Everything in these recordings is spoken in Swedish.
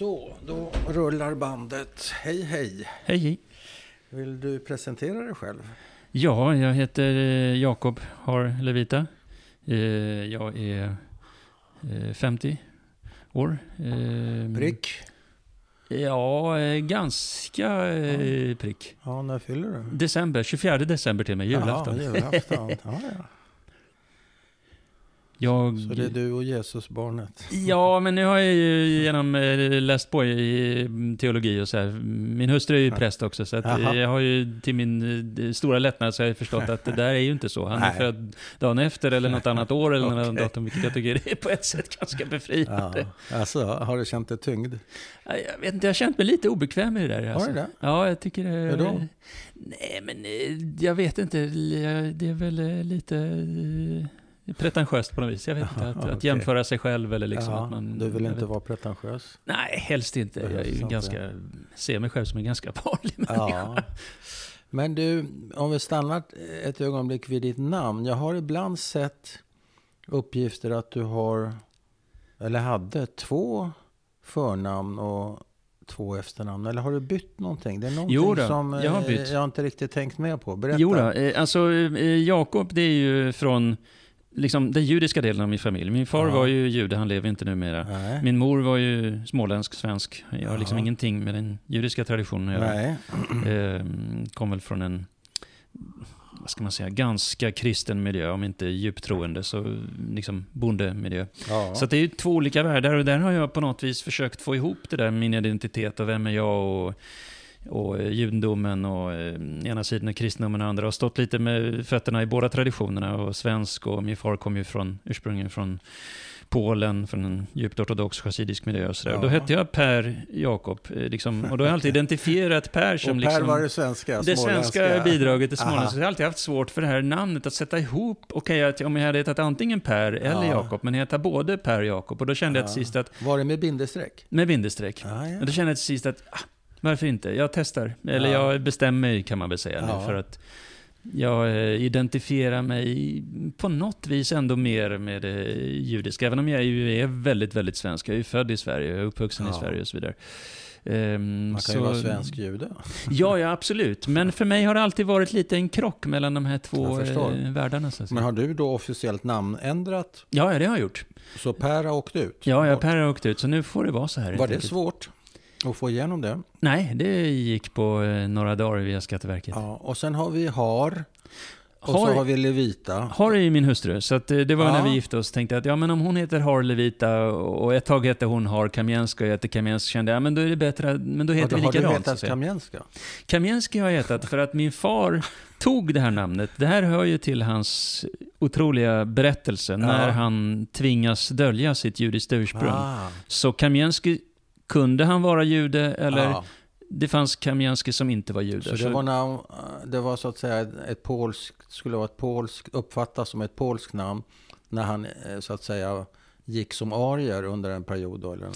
Så, då rullar bandet. Hej, hej. Hej, hej. Vill du presentera dig själv? Ja, jag heter eh, Jakob Har Levita. Eh, Jag är eh, 50 år. Eh, Prick? Ja, ganska prick. Ja, när fyller du? December, 24 december till och med, julafton. Ja, julafton. Ja, ja. Jag, Så det är du och Jesusbarnet? Ja, men nu har jag ju genom eh, läst på i teologi och så här. Min hustru är ju präst också, så jag har ju till min eh, stora lättnad så har jag förstått att det där är ju inte så. Han är född dagen efter eller något annat år eller något Okej. datum, vilket jag tycker är på ett sätt ganska befriande. Ja. Alltså, har du känt dig tyngd? Ja. Jag vet inte, jag har känt mig lite obekväm i det där. Har Alltså. du det? Ja, jag tycker det. Hur då? Nej, men eh, jag vet inte. Det är väl lite pretentiöst på något vis. Jag vet inte, att, Okej. att jämföra sig själv eller liksom ja, att man... du vill inte vara pretentiös? Nej, helst inte. Jag är ju ganska, ser mig själv som en ganska vanlig människa. Ja. Men du, om vi stannar ett ögonblick vid ditt namn. Jag har ibland sett uppgifter att du har, eller hade, två förnamn och två efternamn. Eller har du bytt någonting? Det är någonting Jo då, som eh, jag har bytt. jag inte riktigt tänkt med på. Berätta. Jo då, eh, alltså eh, Jakob det är ju från liksom, den judiska delen av min familj. Min far Ja. var ju jude, han lever inte numera. Nej. Min mor var ju småländsk, svensk. Jag har liksom ingenting med den judiska traditionen. Nej. Eh, kom väl från en, vad ska man säga, ganska kristen miljö, om inte djupt troende, så liksom bondemiljö. Ja. Så det är ju två olika världar och där har jag på något vis försökt få ihop det där, min identitet och vem är jag och, och eh, judendomen och eh, ena sidan och kristendomen och andra. Och stått lite med fötterna i båda traditionerna och svensk och min far kom ju från, ursprungligen från Polen, från en djupt ortodox chassidisk miljö och sådär. Ja. Då hette jag Per Jakob, eh, liksom, och då har jag alltid identifierat Per som och Per liksom... var det svenska, Det småländska. svenska bidraget till. Så jag har alltid haft svårt för det här namnet att sätta ihop. Okej, att om jag hade hetat antingen Per eller Ja. Jakob, men jag heter både Per och Jakob. Och då kände jag till Ja. sist att, Var det med bindestreck? med bindestreck. Ja, ja. Och då kände jag till sist att, ah, varför inte? Jag testar. Eller Ja. jag bestämmer mig kan man väl säga Ja. För att jag eh, identifierar mig på något vis ändå mer med det judiska. Även om jag är väldigt, väldigt svensk. Jag är ju född i Sverige, jag är uppvuxen i Ja. Sverige och så vidare. Ehm, Man kan ju vara svensk jude. Ja, ja, absolut. Men för mig har det alltid varit lite en krock mellan de här två eh, världarna. Så. Men har du då officiellt namnändrat? Ja, ja, det har jag gjort. Så Per har åkt ut? Ja, jag Per har åkt ut, så nu får det vara så här. Var det enkelt. svårt att få igenom det? Nej, det gick på eh, några dagar via Skatteverket. Ja, och sen har vi Har. Och Har- så har vi Levita. Har är ju min hustru, så eh, det var Ja. när vi gifte oss. Tänkte att ja, men om hon heter Har Levita och ett tag hette hon Har Kamjenska och jag heter Kamjensk, kände jag ja, men då är det bättre, men då heter har vi du likadant. så att hetat säga. Kamjenska? Kamjenski har jag hetat för att min far tog det här namnet. Det här hör ju till hans otroliga berättelse när han tvingas dölja sitt judiska ursprung. Ah, Så Kamjenski, kunde han vara jude eller ja. det fanns Kamjenski som inte var jude? Så det var, när, det var så att säga ett polskt, skulle vara ett polskt, uppfattas som ett polskt namn när han eh, så att säga gick som arier under en period. Då, eller.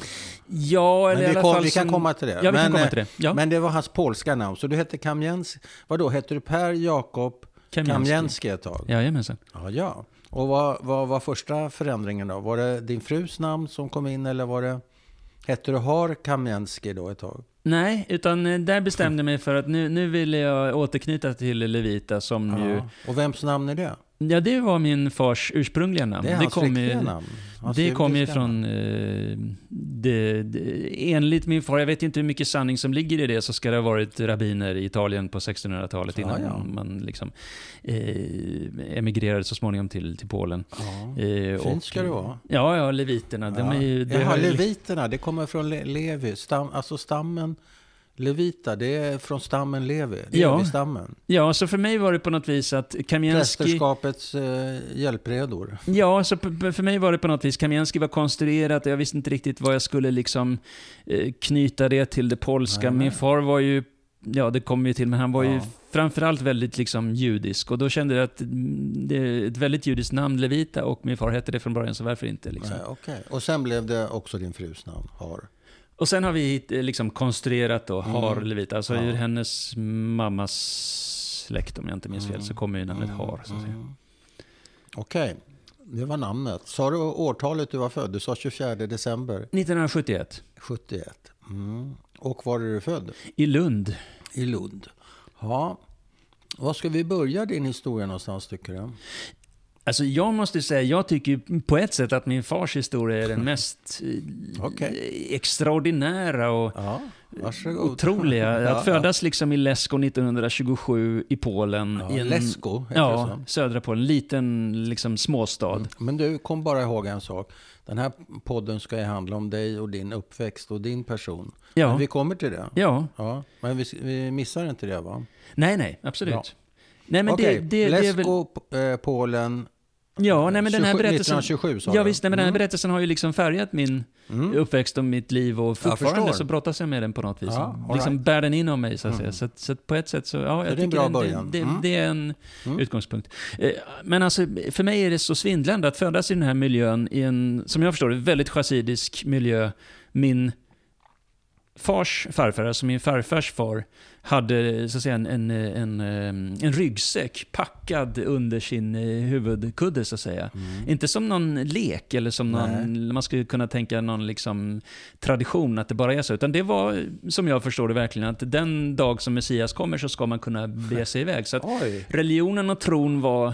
Ja, eller Men i vi, alla kom, fall vi kan som- komma till det. Ja, vi men, kan komma eh, till det. Ja, men det var hans polska namn. Så du hette Kamjens, vadå, hette du Per Jakob Kamjenski. Kamjenski ett tag? Jajamensan. Ja, ja. Och vad, vad var första förändringen då? Var det din frus namn som kom in eller var det... Hette du Har Kamjenski då ett tag? Nej, utan eh, där bestämde jag mig för att nu, nu ville jag återknyta till Levita som ju... Ja. Och vems namn är det? Ja, det var min fars ursprungliga namn. Det är hans kom riktiga ju, namn. Hans det kom ju från... Eh, det, det, enligt min far, jag vet inte hur mycket sanning som ligger i det, så ska det ha varit rabbiner i Italien på 1600-talet Ja, innan ja. man liksom eh, emigrerade så småningom till, till Polen. Ja. Eh, Fint ska det vara. Ja, ja, leviterna. De är ju, det Jaha, leviterna, det kommer från Le- Levi. Stam, alltså stammen Levita, det är från stammen Levi. Ja. Levi-stammen. Ja, så för mig var det på något vis att Kamjenski... Prästerskapets eh, hjälpredor. Ja, så för mig var det på något vis, Kamjenski var konstruerat och jag visste inte riktigt vad jag skulle liksom eh, knyta det till det polska. Nej. Min far var ju, ja det kommer ju till, men han var ju Ja. framförallt väldigt liksom judisk. Och då kände jag att mm, det är ett väldigt judiskt namn, Levita, och min far hette det från början, så varför inte? Liksom. Nej, okej. Och sen blev det också din frus namn, Har. Och sen har vi eh, liksom konstruerat då, Har Mm. Levita, alltså Ja. ur hennes mammas släkt, om jag inte minns fel, Mm. så kommer ju namnet Har. Så att säga. Mm. Okej, det var namnet. Sa du årtalet du var född? Du sa 24 december 1971. 71. Mm. Och var är du född? I Lund. I Lund. Ja. Var ska vi börja din historia någonstans tycker du? Alltså jag måste säga, jag tycker på ett sätt att min fars historia är den mest eh, Okej. extraordinära och Ja, varsågod. otroliga. Ja, Att födas liksom i Lesko 1927 i Polen. Ja, i en, Lesko Ja, det södra Polen. En liten liksom, småstad. Men du, kom bara ihåg en sak. Den här podden ska ju handla om dig och din uppväxt och din person. Ja. Men vi kommer till det. Ja, Ja, men vi, vi missar inte det va? nej, nej, absolut. Nej, men Okej, det, det, det är väl... Lesko, eh, Polen, Ja, nej, men den här 27 berättelsen... 1927 sa Ja, visst, nej, men den här Mm. berättelsen har ju liksom färgat min Mm. uppväxt och mitt liv och fortfarande så brottas jag med den på något vis. Ja, all liksom right. bär den inom mig så att säga. Mm. Så, så på ett sätt så, ja, jag det är en bra den- början. Det, det, Mm. det är en Mm. utgångspunkt. Eh, Men alltså, för mig är det så svindlande att födas i den här miljön, i en, som jag förstår det, väldigt chassidisk miljö. Min fars farfar, alltså min farfars far, hade så att säga en, en, en, eh, en ryggsäck packad under sin eh, huvudkudde, så att säga. Mm. Inte som någon lek eller som någon, man skulle kunna tänka någon liksom tradition att det bara är så. Utan det var, som jag förstår det verkligen, att den dag som Messias kommer så ska man kunna bege sig iväg. Så religionen och tron var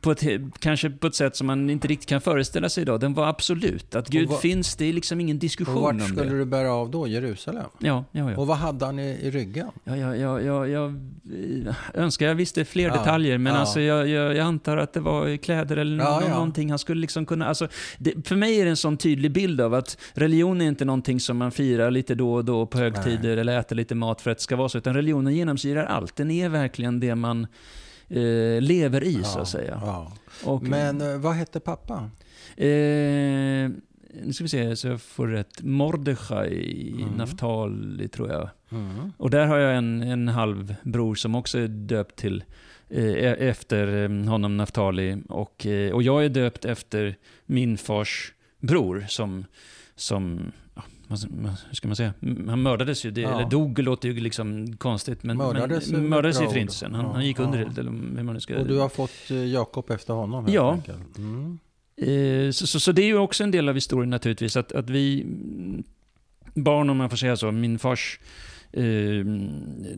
på ett, kanske på ett sätt som man inte riktigt kan föreställa sig idag. Den var absolut. Att Gud vad- finns, det är liksom ingen diskussion vart om skulle det. du bära av då? Jerusalem? Ja, ja, ja. Och vad hade han i, i ryggen? Ja, ja, ja, ja, jag eh, önskar jag visste fler Ja, detaljer, men ja. alltså jag, jag, jag antar att det var kläder eller Ja, nå- ja. någonting han skulle liksom kunna... Alltså, det, för mig är det en sån tydlig bild av att religion är inte någonting som man firar lite då och då på högtider eller äter lite mat för att det ska vara så, utan religionen genomsyrar allt. Den är verkligen det man eh, lever i, så att säga. Ja. Och, Men eh, vad hette pappa? eh, nu ska vi se så jag får rätt. Mordechai Mm. Naftali, tror jag. Mm. Och där har jag en, en halvbror som också är döpt till eh, e- efter eh, honom Naftali. Och, och jag är döpt efter min fars bror som, som ja, hur ska man säga? Han mördades ju, det, Ja. eller dog låter ju liksom konstigt. Men Mördades men, mördades i. Förintelsen. Han, Ja, han gick under ja. eller hur man nu ska... Och du har fått eh, Jakob efter honom helt Ja. enkelt? Mm. Eh, så, så, så det är ju också en del av historien naturligtvis, att, att vi mm, barn, om man får säga så, min fars eh,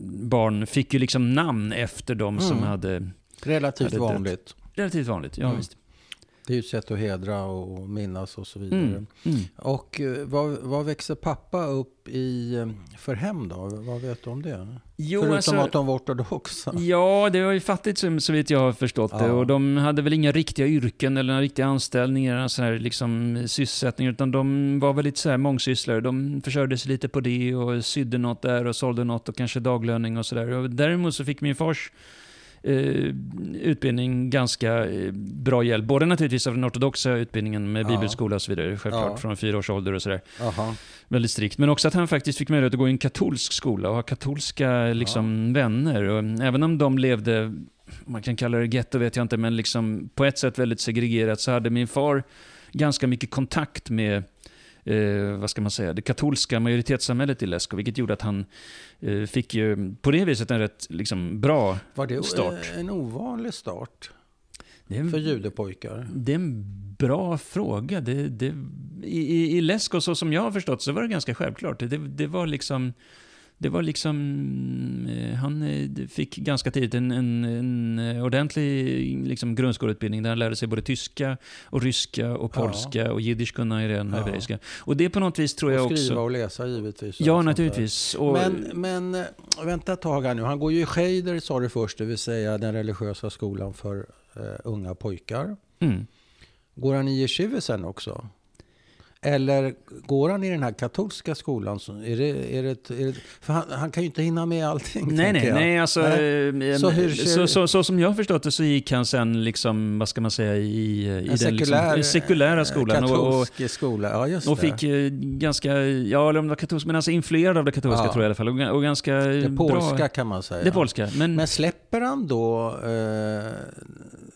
barn fick ju liksom namn efter de som Mm. hade, Relativt är vanligt. relativt vanligt, ja Mm. visst. Det är ju ett sätt att hedra och minnas och så vidare. Mm. Mm. Och eh, vad, vad växer pappa upp i eh, för hem då? Vad vet du om det? Jo, Förutom alltså, att de var ortodoxa. Ja, det var ju fattigt som, så vitt jag har förstått det. Ja. Och de hade väl inga riktiga yrken eller några riktiga anställningar, så här, liksom, sysselsättningar, utan de var väl lite så här mångsysslare. De försörjde sig lite på det och sydde något där och sålde något och kanske daglöning och sådär. Däremot så fick min fars eh, utbildning ganska eh, bra hjälp. Både naturligtvis av den ortodoxa utbildningen med Ja. bibelskola och så vidare, självklart, Ja. från fyra års ålder och sådär väldigt strikt. Men också att han faktiskt fick möjlighet att gå i en katolsk skola och ha katolska liksom, vänner. Och även om de levde, man kan kalla det getto vet jag inte, men liksom på ett sätt väldigt segregerat så hade min far ganska mycket kontakt med Eh, vad ska man säga, det katolska majoritetssamhället i Lesko, vilket gjorde att han eh, fick ju på det viset en rätt liksom, bra Var det Start. eh, en ovanlig start är, för en, judepojkar? det är en bra fråga. Det, det, i, i, I Lesko, så som jag har förstått, så var det ganska självklart. Det, det var liksom... Det var liksom... eh, Han eh, fick ganska tidigt en, en, en eh, ordentlig liksom, grundskoleutbildning där han lärde sig både tyska och ryska och Ja. polska och jiddisch kunde han ju redan, Ja. hebreiska. Och det på något vis tror jag och skriva också... och läsa givetvis. Ja, naturligtvis. Och, Men, men vänta ett tag här nu. Han går ju i Scheder sa du först, det vill säga den religiösa skolan för eh, unga pojkar. mm. Går han i yeshiva sen också? Eller går han i den här katolska skolan? Är det, är det, är det, för han, han kan ju inte hinna med allting. Nej, nej, jag. nej, alltså... Nej. eh, Så hur så, så, så som jag har förstått det så gick han sen, liksom, vad ska man säga, i, i den sekulär, liksom, sekulära skolan. Och, och, Katolsk skola, ja just och fick eh, ganska, ja eller om det var katolsk, men alltså influerad av det katolska Ja. tror jag i alla fall. Och, och ganska det polska bra. kan man säga. Det polska, men, Men släpper han då eh,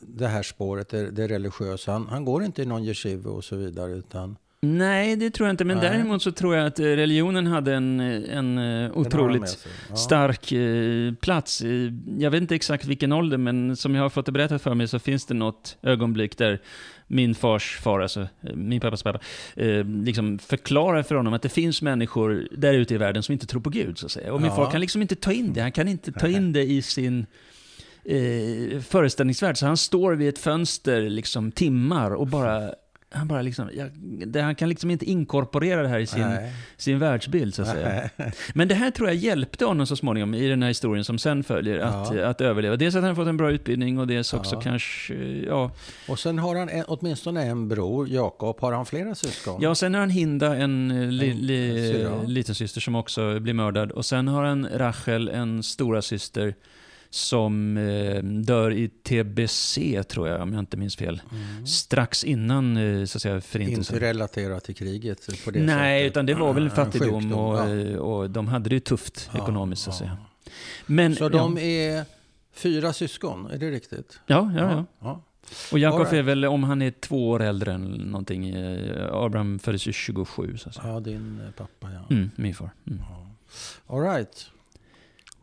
det här spåret, det, det religiösa? Han, han går inte i någon yeshiva och så vidare, utan Nej, det tror jag inte. Men Nej. däremot så tror jag att eh, religionen hade en, en eh, har de otroligt. Ja. stark eh, plats. Eh, Jag vet inte exakt vilken ålder, men som jag har fått det berättat för mig så finns det något ögonblick där min fars far, alltså eh, min pappas pappa, eh, liksom förklarar för honom att det finns människor där ute i världen som inte tror på Gud, så att säga. Och min Ja. far kan liksom inte ta in det. Han kan inte ta in det i sin eh, föreställningsvärld. Så han står vid ett fönster liksom timmar och bara han, bara liksom, jag, det, han kan liksom inte inkorporera det här i sin, Nej. sin världsbild, så att säga. Nej. Men det här tror jag hjälpte honom så småningom i den här historien som sen följer att, Ja. att överleva. Dels att han har fått en bra utbildning och dels också Ja. kanske, ja. Och sen har han en, åtminstone en bror, Jakob. Har han flera syskon? Ja, sen har han Hinda, en eh, li, li, liten syster som också blir mördad. Och sen har han Rachel, en stora syster som eh, dör i TBC, tror jag, om jag inte minns fel. Mm. Strax innan, eh, så att säga, förintelsen. Inte relaterat till kriget på det Nej, sättet. utan det var väl En fattigdom sjukdom, och, ja. eh, och de hade det ju tufft Ja, ekonomiskt, så att säga. Men, Så de är fyra syskon, är det riktigt? ja, ja, ja. Och Jakob right. är väl, om han är två år äldre än någonting, eh, Abraham föddes ju 27, så att säga. Ja, din eh, pappa ja. Mm, min far. Mm. All right.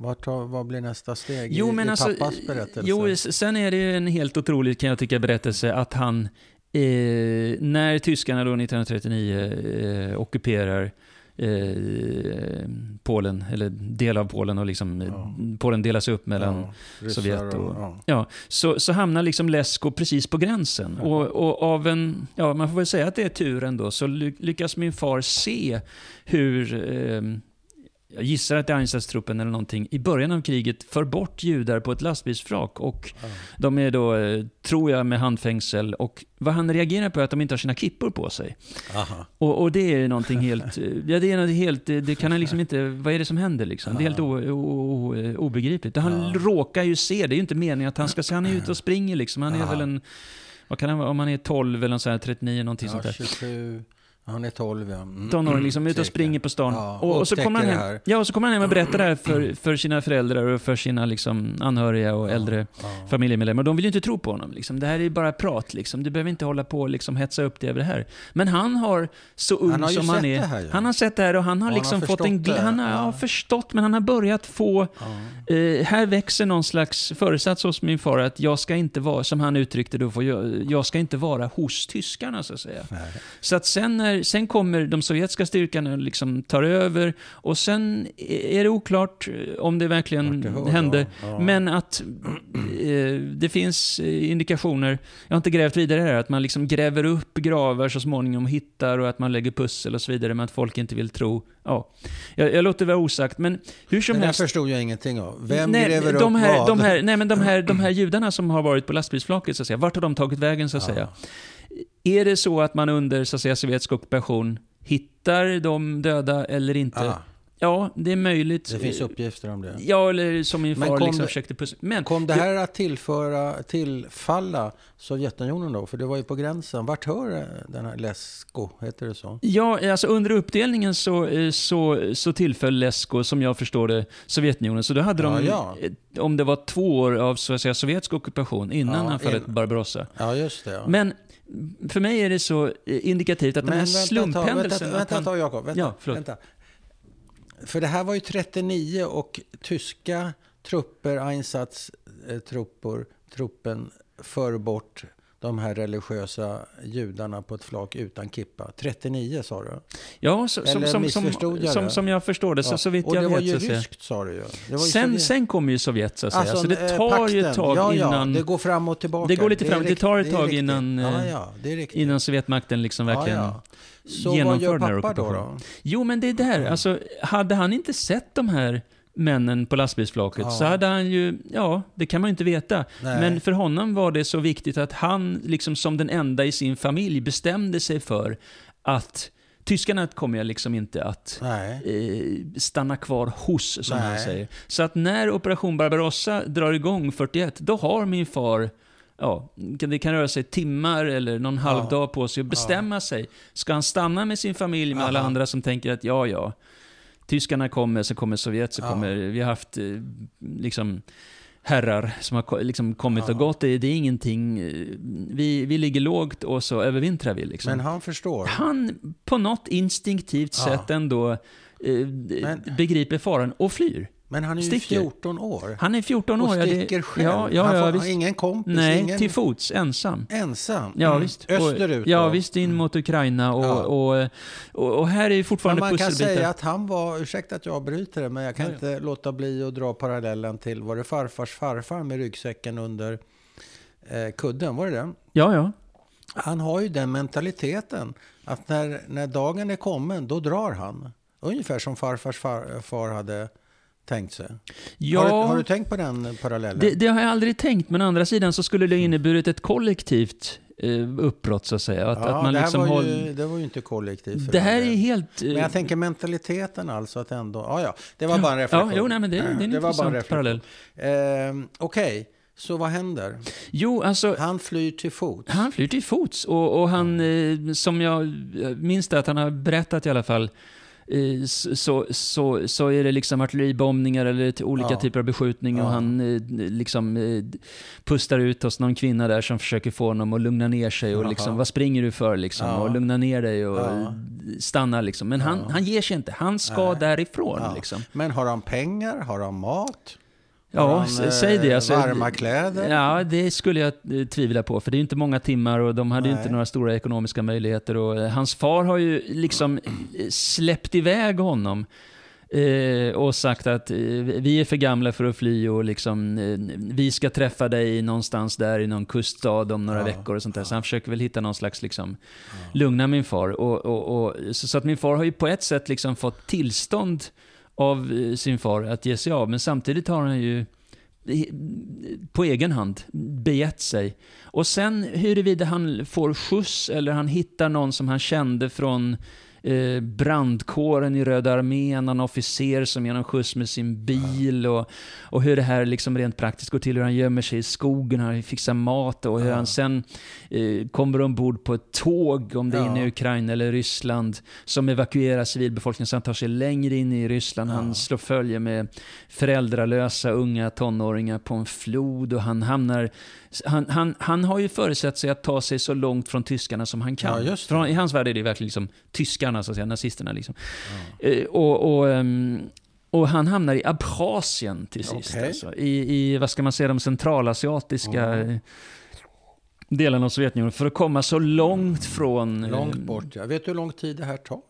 Vad, tar, vad blir nästa steg Jo, i, men i alltså, pappas berättelse? Jo, sen är det ju en helt otrolig, kan jag tycka, berättelse att han, eh, när tyskarna då 1939 eh, ockuperar eh, Polen, eller del av Polen och liksom, eh, Ja. Polen delas upp mellan ja, Sovjet och- ja. Ja, så, så hamnar liksom Lesko precis på gränsen. Ja. Och, och av en, ja man får väl säga att det är tur ändå, så ly, lyckas min far se hur, eh, jag gissar att det är Einsatztruppen eller någonting, i början av kriget för bort judar på ett lastbilsflak. Och Ja. de är då, eh, tror jag, med handfängsel. Och vad han reagerar på är att de inte har sina kippor på sig. Och, och det är någonting helt, eh, ja det är något helt, eh, det kan han liksom inte, vad är det som händer liksom? Det är helt o, o, o, obegripligt. Han Ja. råkar ju se, det är ju inte meningen att han ska se, han är ute och springer liksom. Han är väl en, vad kan han vara, om han är 12 eller så här, 39 någonting Ja, sånt där. 27, han är 12 ja. Mm. Tonåring liksom, ute och springer på stan. Ja, och, och så kommer han hem, ja, och så kommer han hem och berättar det här för, för sina föräldrar och för sina liksom, anhöriga och äldre Ja. familjemedlemmar. Och de vill ju inte tro på honom. Liksom. Det här är ju bara prat. Liksom. Du behöver inte hålla på och liksom, hetsa upp dig över det här. Men han har, så ung Han har som han är, här, han har sett det här och han har Och han liksom har fått en... det, Han har ja. förstått, men han har börjat få... Eh, här växer någon slags föresats hos min far att jag ska inte vara, som han uttryckte det, jag, jag ska inte vara hos tyskarna så att säga. Nej. Så att sen, när, sen kommer de sovjetiska styrkorna och liksom tar över och sen är det oklart eh, om det verkligen det hände. ja. Ja. Men att eh, det finns eh, indikationer, jag har inte grävt vidare här, att man liksom gräver upp gravar så småningom och hittar och att man lägger pussel och så vidare, men att folk inte vill tro. Ja, jag, jag låter det vara osagt, men hur som det helst. förstod jag ingenting av. Vem nej, gräver de upp här, vad? De här, nej, men de här, de här judarna som har varit på lastbilsflaket, så att säga, vart har de tagit vägen, så att Ja. säga? Är det så att man under så att säga, sovjetisk ockupation hittar de döda eller inte? Ah, Ja, det är möjligt. det finns uppgifter om det. Ja, eller som min Men far kom liksom det- försökte pussla. Men Kom det här att tillföra, tillfalla Sovjetunionen då? För det var ju på gränsen. Vart hör den här Lesko? Heter det så? Ja, alltså under uppdelningen så, eh, så, så tillföll Lesko, som jag förstår det, Sovjetunionen. Så då hade de, Ja, ja. eh, om det var två år av så att säga, sovjetisk ockupation innan Ja, anfallet in- Barbarossa. Ja, just det. Ja. Men för mig är det så eh, indikativt att den här vänta, slumphändelsen... Vänta, vänta tag, Jakob. Vänta, Ja, förlåt. vänta. För det här var ju 39 och tyska trupper, Einsatz-trupper, truppen för bort de här religiösa judarna på ett flak utan kippa. 39 sa du? Ja, så, som, som, som, som, det? jag förstår det, så, Ja. så vitt och jag det var vet. ju så att säga. ryskt sa du ju. Det var ju Sen, sen kommer ju Sovjet, så att säga. så det eh, tar ju ett pakten. tag ja, ja, innan, det går fram och tillbaka. Det går lite fram. Det rikt- tar ett tag riktigt. innan, Ja, eh, det innan Sovjetmakten liksom verkligen... Ja, ja. Så genomför den här pappa då? ockupationen. då? Jo, men det är där. Alltså, hade han inte sett de här männen på lastbilsflaket Ja. så hade han ju, ja, det kan man ju inte veta. Nej. Men för honom var det så viktigt att han, liksom som den enda i sin familj, bestämde sig för att tyskarna kommer jag liksom inte att eh, stanna kvar hos, som han Nej. säger. Så att när Operation Barbarossa drar igång 41, då har min far Ja, det kan röra sig timmar eller någon halv Ja. dag på sig att bestämma sig. Ska han stanna med sin familj med alla Aha. andra som tänker att ja, ja, tyskarna kommer, så kommer Sovjet, så Ja. kommer, vi har haft eh, liksom herrar som har liksom kommit och gått. Det, det är ingenting, eh, vi, vi ligger lågt och så övervintrar vi. Liksom. Men han förstår. han på något instinktivt Ja. sätt ändå eh, begriper faran och flyr. Men han är ju Sticker. 14 år. Han är 14 år. och ja, sticker själv. Ja, ja, han ja, får, visst. har ingen kompis, Nej, ingen till fots, ensam. ensam. Ja, Mm. visst. Österut Ja, då. visst, in mot Ukraina. Och, Ja. och, och, och här är Men fortfarande man kan pusselbitar. säga att han var, ursäkta att jag bryter det, men jag kan Ja, ja. inte låta bli att dra parallellen till, var det farfars farfar med ryggsäcken under eh, kudden? Var det det? Ja, ja. Han har ju den mentaliteten att när, när dagen är kommen, då drar han. Ungefär som farfars far, far hade tänkt sig. ja Har, du, har du tänkt på den parallellen? det, det har jag aldrig tänkt, men å andra sidan så skulle det inneburit ett kollektivt eh, uppbrott, så att säga. Att, ja, att man det, här liksom var håll... ju, det var ju inte kollektivt. Det här är helt... eh, Men jag tänker mentaliteten alltså att ändå... Ja, ja, det var bara en reflektion. Ja, jo, nej, men det, det är en Det var bara en parallell. Ehm, Okej, så vad händer? Jo, alltså... Han flyr till fots. Han flyr till fots och, och han, eh, som jag eh, minns det att han har berättat i alla fall, eh, så, så, så är det liksom artilleribombningar eller olika Ja. typer av beskjutning och Ja. han eh, liksom eh, pustar ut hos någon kvinna där som försöker få honom att lugna ner sig och liksom, vad springer du för liksom? Ja. Och lugna ner dig och stanna liksom. Men han, han ger sig inte, han ska Nej. därifrån liksom. Men har han pengar? Har han mat? Ja, han, säg det. eh, Alltså, varma kläder? Ja, det skulle jag eh, tvivla på. För det är ju inte många timmar och de hade Nej. inte några stora ekonomiska möjligheter. Och eh, hans far har ju liksom släppt iväg honom. Och sagt att vi är för gamla för att fly och liksom, vi ska träffa dig någonstans där i någon kuststad om några Ja, veckor och sånt där. Så han försöker väl hitta någon slags liksom, lugna min far. Och, och, och, så, så att min far har ju på ett sätt liksom fått tillstånd av sin far att ge sig av. Men samtidigt har han ju på egen hand begett sig. Och sen huruvida han får skjuts eller han hittar någon som han kände från eh, brandkåren i Röda armén, någon officer som ger honom skjuts med sin bil och, och hur det här liksom rent praktiskt går till, hur han gömmer sig i skogen, hur han fixar mat och hur Ja. han sen eh, kommer ombord på ett tåg, om det är Ja. inne i Ukraina eller Ryssland, som evakuerar civilbefolkningen så han tar sig längre in i Ryssland. Ja. Han slår följe med föräldralösa unga tonåringar på en flod och han hamnar... Han, han, han har ju föresett sig att ta sig så långt från tyskarna som han kan. Ja. Från, I hans värld är det verkligen liksom tyskarna, så att säga, nazisterna. Liksom. Eh, och, och, ehm, och han hamnar i Abchasien till sist. Okej. Alltså. I, I, vad ska man säga, de centralasiatiska Mm. eh, delarna av Sovjetunionen. För att komma så långt från... eh, Långt bort, ja. Vet du hur lång tid det här tar?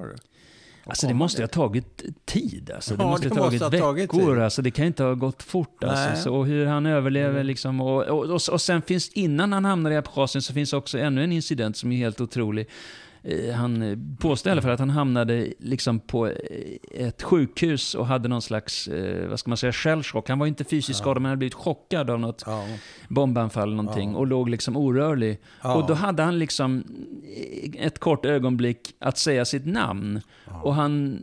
Alltså det måste ha tagit tid. Alltså. Det Ja, måste det ha tagit måste ha tagit veckor. tid. Alltså. Det kan inte ha gått fort. Nej. Alltså. Så, och hur han överlever Mm. liksom. Och, och, och, och sen finns, innan han hamnar i Abchazien så finns också ännu en incident som är helt otrolig. Eh, Han eh, påstår i alla fall att han hamnade liksom på eh, ett sjukhus och hade någon slags, vad ska man säga, shellchock. Han var inte fysiskt Ja. skadad, men han hade blivit chockad av något Ja. bombanfall eller någonting Ja. och låg liksom orörlig. Ja. Och då hade han liksom ett kort ögonblick att säga sitt namn. Och han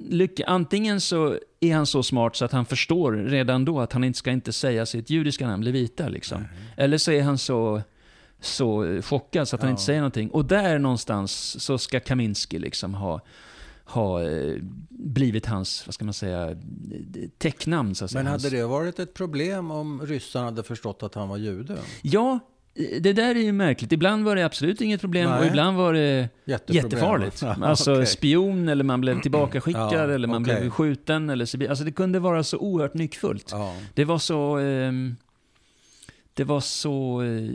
antingen så är han så smart så att han förstår redan då att han inte ska inte säga sitt judiska namn, Levita liksom. Eller så är han så, så chockad så att han Ja. inte säger någonting. Och där någonstans så ska Kaminski liksom ha ha eh, blivit hans, vad ska man säga, tecknamn så att säga. Men hans... hade det varit ett problem om ryssarna hade förstått att han var jude? Ja, det där är ju märkligt. Ibland var det absolut inget problem Nej. och ibland var det jättefarligt. Ja, Alltså okej. spion eller man blev tillbakaskickad Ja, eller man okej. blev skjuten. Eller så, alltså det kunde vara så oerhört nyckfullt. Ja. Det var så... ehm, det var så... eh,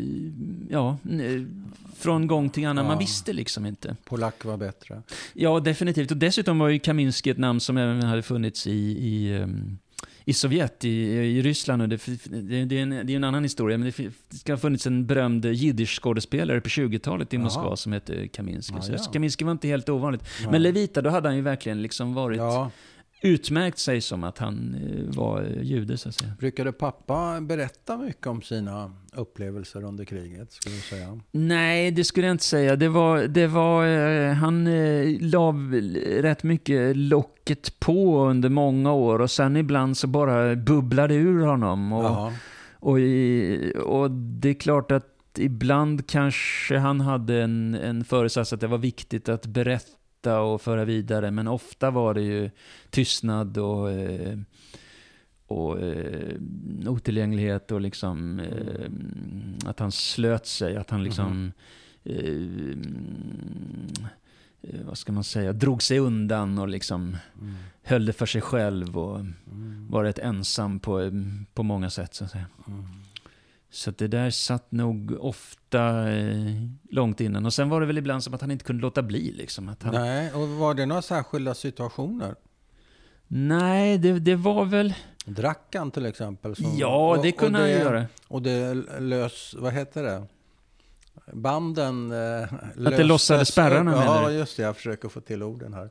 ja, n- från gång till annan. Ja. Man visste liksom inte. Polack var bättre. Ja, definitivt. Och dessutom var ju Kaminski ett namn som även hade funnits i, i, ehm, i Sovjet, i, i Ryssland. Och det, det, det, är en, det är en annan historia, men det, det ska ha funnits en berömd jiddisch-skådespelare på 20-talet i. Moskva som hette Kaminski. Ja, Så ja. Kaminski var inte helt ovanligt. Men Levita, då hade han ju verkligen liksom varit. Utmärkt sig som att han eh, var jude, så att säga. Brukade pappa berätta mycket om sina upplevelser under kriget? Skulle du säga? Nej, det skulle jag inte säga. Det var, det var, eh, han eh, la rätt mycket locket på under många år och sen ibland så bara bubblade ur honom. Och, och, i, och det är klart att ibland kanske han hade en, en föresats att det var viktigt att berätta och föra vidare, men ofta var det ju tystnad och, eh, och eh, otillgänglighet och liksom eh, att han slöt sig, att han liksom eh, eh, vad ska man säga, drog sig undan och liksom Mm. höll det för sig själv och Mm. var rätt ensam på, på många sätt så att säga. Mm. Så det där satt nog ofta eh, långt innan. Och sen var det väl ibland som att han inte kunde låta bli liksom. Att han, Nej, och var det några särskilda situationer? nej, det, det var väl... Drack han till exempel? som- ja, och- det och kunde han det- ju göra. Och det lös, vad heter det? Banden eh, Att det lossade spärrarna, upp. menar Ja, du? just det. Jag försöker få till orden här.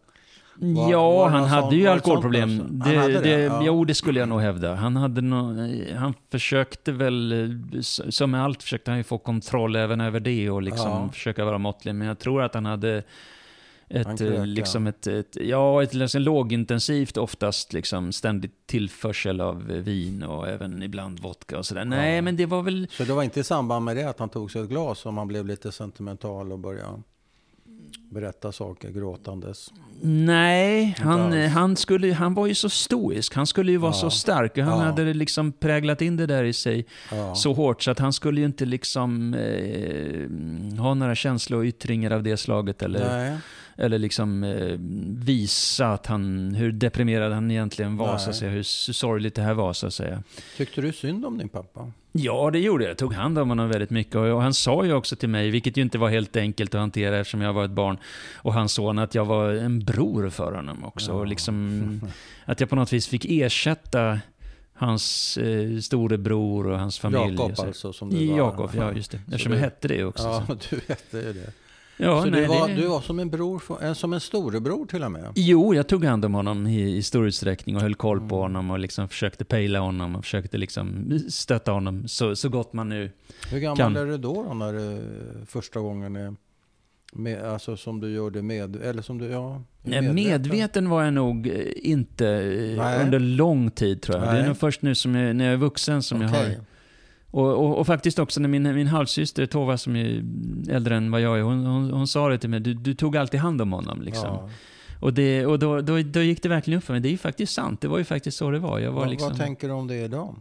Var- ja, var han hade sån- ju alkoholproblem. Han Det, hade det, det, ja. Jo, det skulle jag nog hävda. Han, hade nå han försökte väl, som med allt, försökte han ju få kontroll även över det och liksom Ja. försöka vara måttlig. Men jag tror att han hade ett, Han liksom ett, ett, ja, ett liksom lågintensivt, oftast liksom ständigt tillförsel av vin och även ibland vodka och sådär. Nej, men det var väl... Så det var inte i samband med det att han tog sig ett glas och man blev lite sentimental och började berätta saker gråtandes? Nej, han, alls. han, skulle, han var ju så stoisk. Han skulle ju vara Ja. så stark. Han Ja. hade liksom präglat in det där i sig Ja. så hårt så att han skulle ju inte liksom eh, ha några känsloyttringar av det slaget eller, Nej. eller liksom eh, visa att han, hur deprimerad han egentligen var, Nej. så att säga, hur sorgligt det här var så att säga. Tyckte du synd om din pappa? Ja, det gjorde jag. Jag tog hand om honom väldigt mycket. Och han sa ju också till mig, vilket ju inte var helt enkelt att hantera eftersom jag var ett barn och hans son, att jag var en bror för honom också. Ja. Och liksom, att jag på något vis fick ersätta hans eh, storebror och hans familj. Jakob alltså som du var? Jakob, ja just det. Eftersom du- jag hette det också. Ja, så. du hette ju det. Ja, så nej, du, var, det... du var som en bror, en- som en storebror till och med? Jo, jag tog hand om honom i, i stor utsträckning och höll koll på Mm. honom och liksom försökte pejla honom och försökte liksom stötta honom så, så gott man nu Hur gammal Kan- är du då, då när du första gången med, alltså som du gör det med, eller som du, ja, Nej, medveten var jag nog eh, inte eh, Nej. under lång tid tror jag. Det är Nej. nog först nu som jag, när jag är vuxen som jag har... Och, och, och faktiskt också när min, min halvsyster Tova som är äldre än vad jag är, hon, hon, hon sa det till mig, du, du tog alltid hand om honom. Liksom. Ja. Och, det, och då, då, då gick det verkligen upp för mig, det är ju faktiskt sant, det var ju faktiskt så det var. Jag var Vad, liksom... vad tänker du om det idag?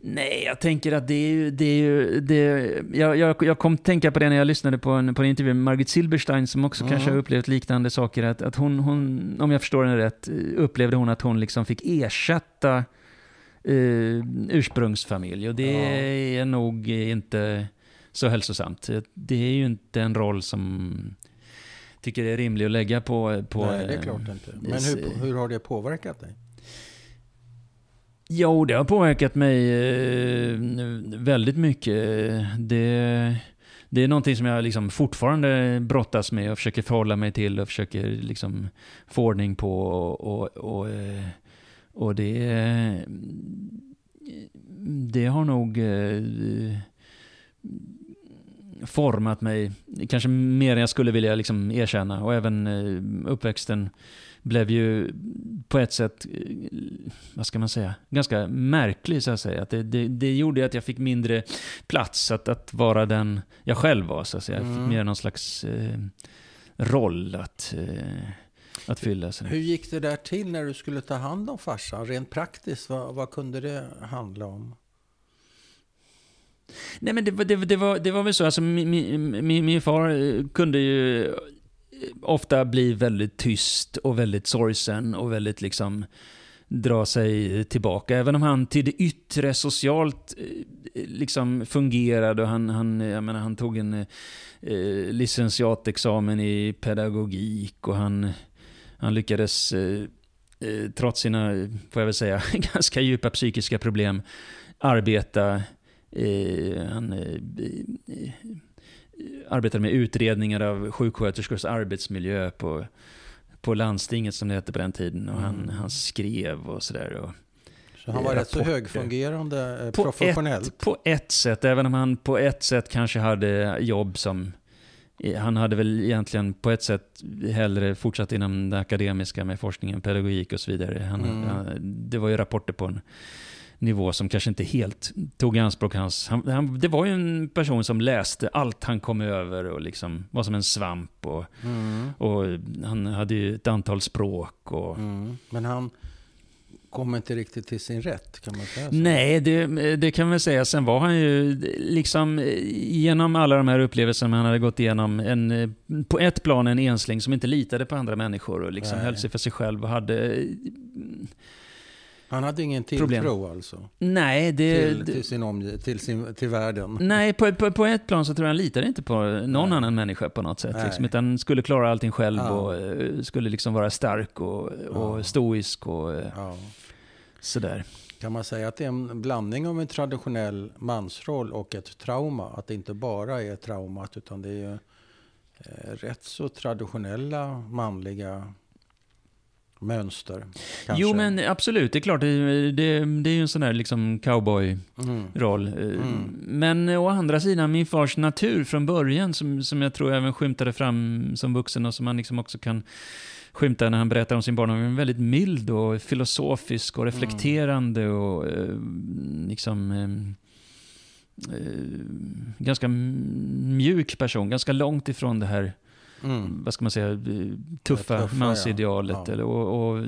Nej, jag tänker att det är ju... Det är ju det, jag, jag, jag kom tänka på det när jag lyssnade på en, på en intervju med Margit Silberstein som också Mm. kanske har upplevt liknande saker. Att, att hon, hon, om jag förstår henne rätt, upplevde hon att hon liksom fick ersätta eh, ursprungsfamilj. Och det Ja. är nog inte så hälsosamt. Det är ju inte en roll som tycker det är rimlig att lägga på... på Nej, det är klart inte. Men hur, hur har det påverkat dig? Jo, det har påverkat mig eh, väldigt mycket. Det, det är någonting som jag liksom fortfarande brottas med och försöker förhålla mig till och försöker liksom få ordning på. Och, och, och, eh, och det, det har nog eh, format mig, kanske mer än jag skulle vilja liksom erkänna. Och även eh, uppväxten blev ju på ett sätt, eh, vad ska man säga, ganska märklig så att säga. Att det, det, det gjorde att jag fick mindre plats att, att vara den jag själv var så att säga. Jag Mm. fick mer någon slags eh, roll att, eh, att fylla. Så. Hur gick det där till när du skulle ta hand om farsan? Rent praktiskt, vad, vad kunde det handla om? Nej men det, var- det, det, var, det var väl så, alltså min, min, min, min far eh, kunde ju eh, ofta bli väldigt tyst och väldigt sorgsen och väldigt liksom dra sig tillbaka. Även om han till det yttre socialt eh, liksom fungerade och han, han, jag menar, han tog en eh, licentiatexamen i pedagogik och han, han lyckades eh, eh, trots sina, får jag väl säga, ganska djupa psykiska problem arbeta Eh, han eh, arbetade med utredningar av sjuksköterskors arbetsmiljö på, på landstinget som det hette på den tiden. Och han, Mm. han skrev och sådär. Och Så han var rätt så högfungerande På professionellt. På ett sätt, även om han på ett sätt kanske hade jobb som... Han hade väl egentligen på ett sätt hellre fortsatt inom det akademiska med forskningen, pedagogik och så vidare. Han, Mm. han, det var ju rapporter på en nivå som kanske inte helt tog i anspråk hans... Han, han, det var ju en person som läste allt han kom över och liksom var som en svamp. Och, Mm. och han hade ju ett antal språk. Och, Mm. Men han kom inte riktigt till sin rätt, kan man säga så? Nej, det, det kan man säga. Sen var han ju liksom genom alla de här upplevelserna han hade gått igenom, en, på ett plan en ensling som inte litade på andra människor och liksom höll sig för sig själv och hade han hade ingen tilltro problem. alltså? Nej, det, till, till, sin omg till, sin, till världen? Nej, på, på, på, ett plan så tror jag han litade inte på någon nej. annan människa på något sätt. Liksom, utan skulle klara allting själv ja. och uh, skulle liksom vara stark och, och ja. stoisk och uh, ja. Sådär. Kan man säga att det är en blandning av en traditionell mansroll och ett trauma? Att det inte bara är traumat utan det är eh, rätt så traditionella manliga mönster. Kanske. Jo, men absolut. Det är klart, det, det, det är ju en sån där liksom cowboy-roll. Mm. Mm. Men å andra sidan, min fars natur från början, som, som jag tror även skymtade fram som vuxen och som man liksom också kan skymta när han berättar om sin barndom, är väldigt mild och filosofisk och reflekterande mm. och eh, liksom eh, eh, ganska mjuk person, ganska långt ifrån det här mm. vad ska man säga, tuffa, tuffa mansidealet. Ja. Eller, och, och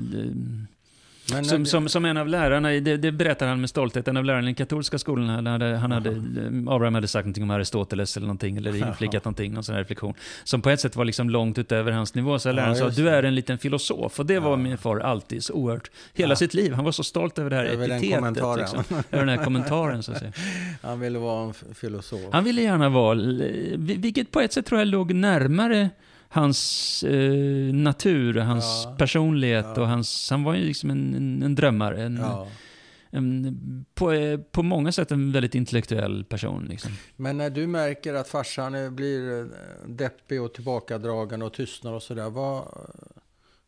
men som, som, som, en av lärarna, det, det, berättar han med stolthet, en av lärarna i den katolska skolan, han hade, han hade, Abraham hade sagt någonting om Aristoteles eller någonting, eller inflikat någonting, någon sån här reflektion, som på ett sätt var liksom långt utöver hans nivå. Så läraren ja, sa, du är en liten filosof, och det var min far alltid så oerhört, hela sitt liv. Han var så stolt över det här över epitetet. Den liksom, över den här kommentaren, så att säga. Han ville vara en filosof. Han ville gärna vara, vilket på ett sätt tror jag låg närmare hans eh, natur, hans ja. personlighet ja. och hans... Han var ju liksom en, en, en drömmare. En, ja. en, på, på många sätt en väldigt intellektuell person. Liksom. Men när du märker att farsan blir eh, deppig och tillbakadragen och tystnar och sådär, vad,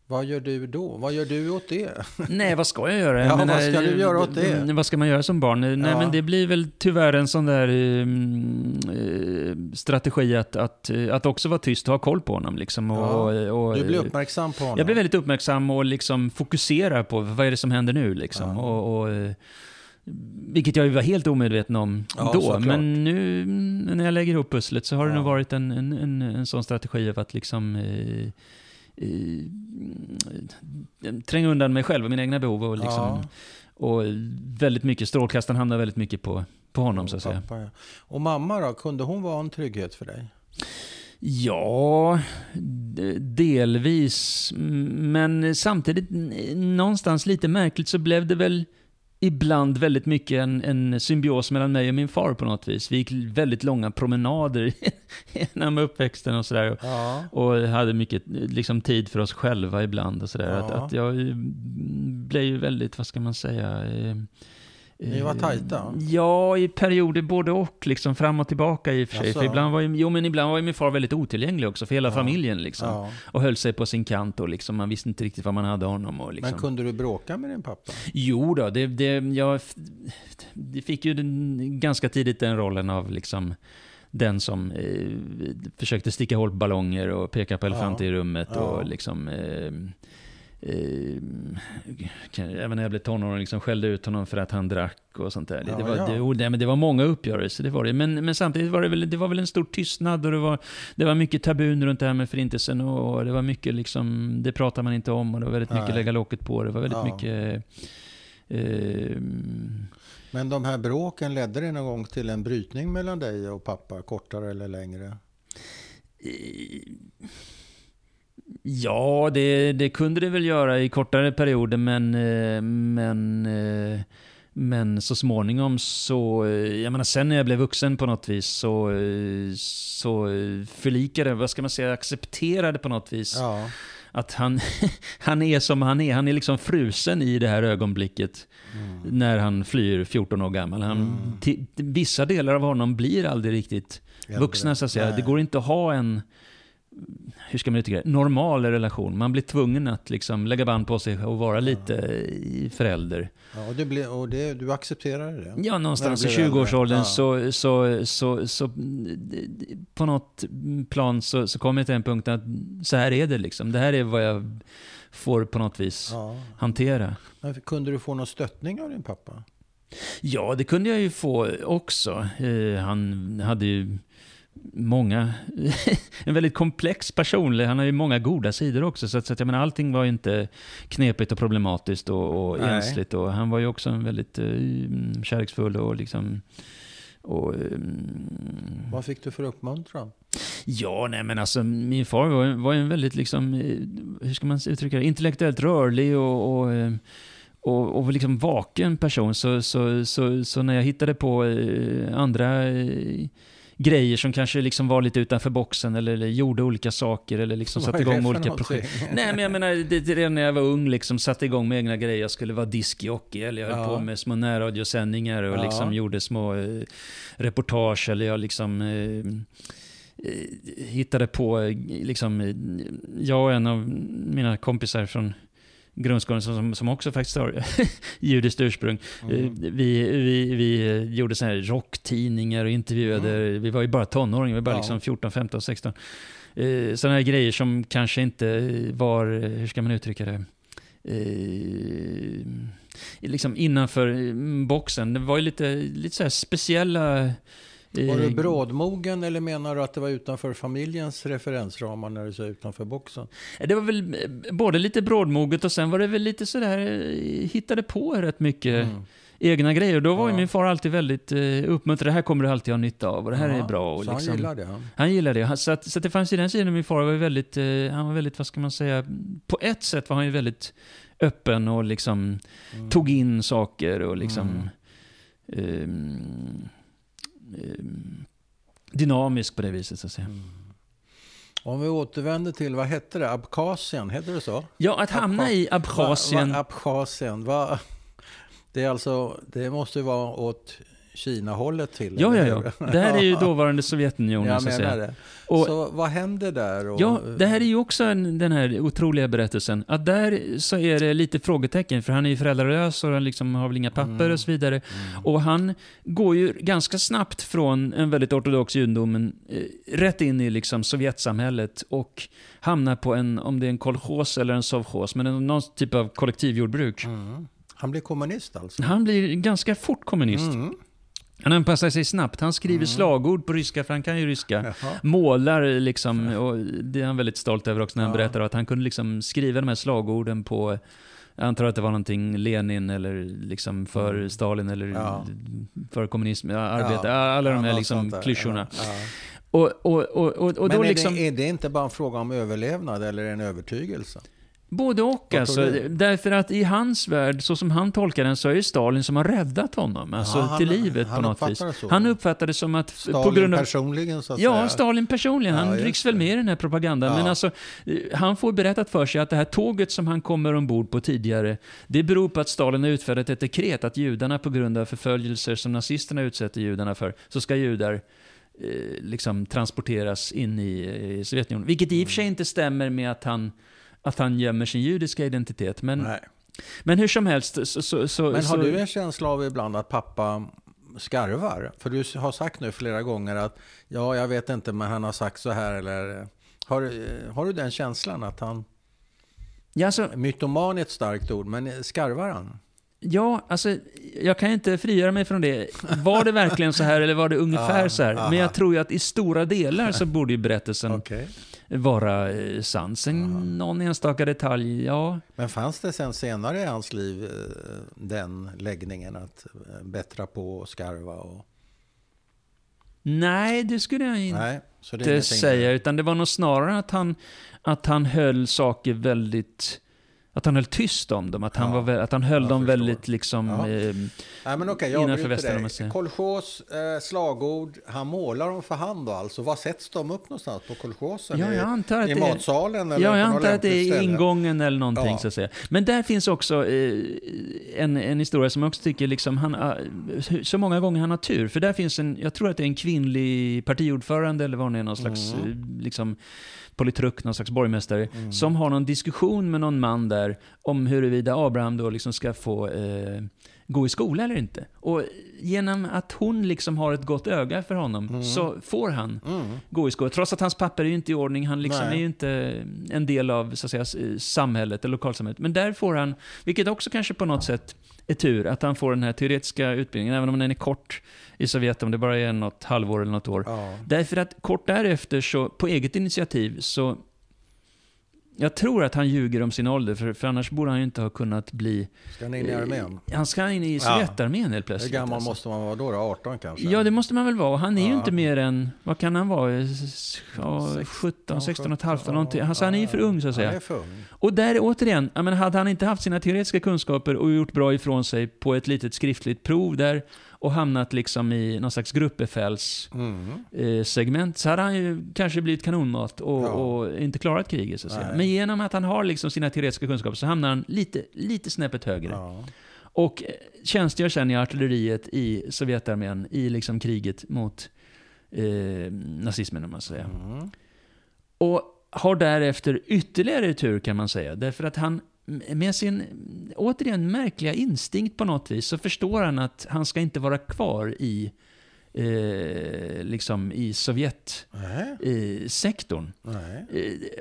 vad gör du då? Vad gör du åt det? Nej, vad ska jag göra? Ja, men, vad ska du göra åt det? Vad ska man göra som barn? Nej, ja. men det blir väl tyvärr en sån där um, strategi att, att, att också vara tyst och ha koll på honom. Liksom, och, ja. och, du blir uppmärksam på honom? Jag blir väldigt uppmärksam och liksom fokuserar på vad är det som händer nu. Liksom. Ja. Och, och, vilket jag var helt omedveten om ja, då. Såklart. Men nu när jag lägger ihop pusslet så har det nog varit en, en, en, en sån strategi av att liksom eh, tränga undan mig själv och mina egna behov. Och, liksom, ja. och väldigt mycket, strålkastaren hamnar väldigt mycket på, på honom så att pappa, säga. Ja. Och mamma då, kunde hon vara en trygghet för dig? Ja, delvis. Men samtidigt, någonstans lite märkligt så blev det väl ibland väldigt mycket en, en symbios mellan mig och min far på något vis. Vi gick väldigt långa promenader genom uppväxten och sådär. Ja. Och hade mycket liksom, tid för oss själva ibland och sådär. Ja. Att, att jag blev ju väldigt, vad ska man säga, eh, ni var tajta? Ja, i perioder både och. Liksom fram och tillbaka i och för sig. För ibland var ju, jo, men ibland var ju min far väldigt otillgänglig också för hela ja. familjen. Liksom. Ja. Och höll sig på sin kant och liksom, man visste inte riktigt vad man hade honom. Och liksom. Men kunde du bråka med din pappa? Jo då, det, det, jag det fick ju den, ganska tidigt den rollen av liksom den som eh, försökte sticka hål på ballonger och peka på elefanter ja. i rummet. och liksom... Eh, eh, även när jag blev tonåring, liksom skällde ut honom för att han drack och sånt där. Ja, det, var, ja. det, men det var många uppgörelser, det var det. Men, men samtidigt var det väl, det var väl en stor tystnad och det var, det var mycket tabun runt det här med förintelsen och det var mycket liksom, det pratar man inte om och det var väldigt Nej. mycket lägga locket på. Det var väldigt ja. mycket... Eh, men de här bråken, ledde det någon gång till en brytning mellan dig och pappa, kortare eller längre? Eh, Ja, det, det, kunde det väl göra i kortare perioder, men, eh, men, eh, men så småningom så, eh, jag menar sen när jag blev vuxen på något vis så, så förlikade, vad ska man säga, accepterade på något vis. Ja. Att han, han är som han är, han är liksom frusen i det här ögonblicket. Mm. När han flyr 14 år gammal. Han, mm. vissa delar av honom blir aldrig riktigt vuxna så att säga. Det går inte att ha en hur ska man uttrycka det, normal relation. Man blir tvungen att liksom lägga band på sig och vara lite ja. förälder. Ja, och, det ble, och det, du accepterade det? Ja, någonstans i 20-årsåldern ja. så, så, så, så, på något plan så, så kom jag till en punkt att så här är det liksom. Det här är vad jag får på något vis ja. hantera. Men kunde du få någon stöttning av din pappa? Ja, det kunde jag ju få också. Eh, han hade ju många, en väldigt komplex person. Han har ju många goda sidor också. Så att, så att jag menar, allting var ju inte knepigt och problematiskt och, och ensligt. Och han var ju också en väldigt uh, kärleksfull och liksom... Och, mm, Vad fick du för uppmuntran? Ja, nej men alltså min far var, var en väldigt liksom, eh, hur ska man uttrycka det, intellektuellt rörlig och, och, eh, och, och liksom vaken person. Så, så, så, så när jag hittade på andra grejer som kanske liksom var lite utanför boxen eller, eller gjorde olika saker eller liksom satte igång för olika projekt. Nej men jag menar, det, det, redan när jag var ung liksom satte igång med egna grejer. Jag skulle vara diskjockey eller jag höll Ja. på med små närradiosändningar och Ja. liksom gjorde små eh, reportage eller jag liksom eh, eh, hittade på, eh, liksom, eh, jag och en av mina kompisar från grundskolan som, som också faktiskt har judiskt ursprung. Mm. Eh, Vi, vi, vi gjorde så här rocktidningar och intervjuade, vi var ju bara tonåringar, vi var bara Ja. liksom 14, 15, 16. Eh, Sådana här grejer som kanske inte var, hur ska man uttrycka det? Eh, liksom innanför mm, boxen. Det var ju lite, lite så här speciella... eh, Var du brådmogen eller menar du att det var utanför familjens referensramar när du sa utanför boxen? Det var väl eh, både lite brådmoget och sen var det väl lite sådär, eh, hittade på rätt mycket Mm. egna grejer. Då var ju Ja. min far alltid väldigt eh, uppmuntrad. Det här kommer du alltid ha nytta av och det här Ja, är bra. Och så liksom, han gillar det? Han. Han gillade det. Han- Så, att, så att det fanns ju den sidan. Min far var väldigt, eh, han var väldigt, vad ska man säga, på ett sätt var han ju väldigt öppen och liksom Mm. tog in saker och liksom Mm. ehm, dynamisk på det viset så att säga. Mm. Om vi återvänder till, vad hette det? Abkhazien, hette det så? Ja, att hamna i Abchazien. Va, va, Abkhazien, va, det, är alltså, det måste ju vara åt Kina-hållet till? Ja, ja, ja. Det här är ju dåvarande Sovjetunionen Jag så att säga. Och- så vad händer där? Och, Ja, det här är ju också en, den här otroliga berättelsen. Att där så är det lite frågetecken, för han är ju föräldralös och han liksom har väl inga papper Mm. och så vidare. Mm. Och han går ju ganska snabbt från en väldigt ortodox judendom eh, rätt in i liksom Sovjetsamhället och hamnar på en, om det är en kolchos eller en sovchos, men en, någon typ av kollektivjordbruk. Mm. Han blir kommunist alltså? Han blir ganska fort kommunist. Mm. Han anpassar sig snabbt. Han skriver Mm. slagord på ryska, för han kan ju ryska. Jaha. Målar liksom, och det är han väldigt stolt över också när han Ja. berättar att han kunde liksom skriva de här slagorden på, jag antar att det var någonting Lenin eller liksom för Mm. Stalin eller Ja. för kommunism, arbete, Ja. alla de här liksom klyschorna. Och, och, och, och, och Men då är, liksom, det, är det inte bara en fråga om överlevnad eller en övertygelse? Både och alltså. Därför att i hans värld, så som han tolkar den, så är det Stalin som har räddat honom. Alltså Ja, han- till livet han på något vis. så. Han uppfattar det som att Stalin på grund av personligen så att Ja, säga? Stalin personligen. Ja, Han just rycks väl med i den här propagandan. Ja. Men alltså, eh, han får berättat för sig att det här tåget som han kommer ombord på tidigare, det beror på att Stalin har utfärdat ett dekret att judarna på grund av förföljelser som nazisterna utsätter judarna för, så ska judar eh, liksom transporteras in i, i Sovjetunionen. Vilket i och för sig inte stämmer med att han, att han gömmer sin judiska identitet. Men, Nej. men hur som helst så... så, så Men har så, du en känsla av ibland att pappa skarvar? För du har sagt nu flera gånger att ja, jag vet inte, men han har sagt så här eller har, har du den känslan att han, ja, alltså, mytoman är ett starkt ord, men skarvar han? Ja, alltså jag kan inte frigöra mig från det. Var det verkligen så här eller var det ungefär Ja, så här? Men jag tror ju att i stora delar så borde ju berättelsen Okej. Vara eh, sann. Sen Aha. någon enstaka detalj, ja. Men fanns det sen senare i hans liv eh, den läggningen att eh, bättra på och skarva? Och... Nej, det skulle jag inte Nej, så det säga. Utan det var nog snarare att han, att han höll saker väldigt... Att han höll tyst om dem. Att han, Ja, var, att han höll jag dem förstår. väldigt liksom... Ja. Eh, Nej, men okej, jag Innanför västen. Kolchos, eh, slagord, han målar dem för hand då alltså. Var sätts de upp någonstans på kolchosen? ja, I- jag antar att I det... matsalen eller Ja, jag antar att det är ställe? ingången eller någonting Ja. så att säga. Men där finns också eh, en, en historia som jag också tycker liksom, han, ah, så många gånger han har tur. För där finns en, jag tror att det är en kvinnlig partiordförande eller vad hon är, någon slags Mm. eh, liksom, politruk, någon slags borgmästare, Mm. som har någon diskussion med någon man där om huruvida Abraham då liksom ska få eh, gå i skola eller inte. Och genom att hon liksom har ett gott öga för honom Mm. så får han Mm. gå i skola. Trots att hans papper är ju inte i ordning, han liksom Nej. är ju inte en del av så att säga, samhället, eller lokalsamhället. Men där får han, vilket också kanske på något sätt är tur, att han får den här teoretiska utbildningen, även om den är kort i Sovjet, om det bara är något halvår eller något år. Ja. Därför att kort därefter, så, på eget initiativ, så... Jag tror att han ljuger om sin ålder, för, för annars borde han ju inte ha kunnat bli... Ska han in i armén? Han ska in i Ja. Sovjetarmén helt Hur plötsligt. gammal alltså. måste man vara då? då? 18 kanske? Ja, det måste man väl vara. Han är ju Ja. inte mer än, vad kan han vara, S- ja, 17, 16 och ett halvt någonting. Alltså, han är ju för ung så att Han säga. är för ung. Och där återigen, jag menar, hade han inte haft sina teoretiska kunskaper och gjort bra ifrån sig på ett litet skriftligt prov där och hamnat liksom i någon slags gruppbefäls Mm. eh, så hade han ju kanske blivit kanonmat och, Ja. och inte klarat kriget så att säga. Men genom att han har liksom sina teoretiska kunskaper så hamnar han lite, lite snäppet högre. Ja. Och eh, tjänstgör sen i artilleriet i Sovjetarmén i liksom kriget mot eh, nazismen om man säger. Mm. Och har därefter ytterligare tur kan man säga. Därför att han med sin, återigen, märkliga instinkt på något vis, så förstår han att han ska inte vara kvar i, eh, liksom i Sovjetsektorn. Eh,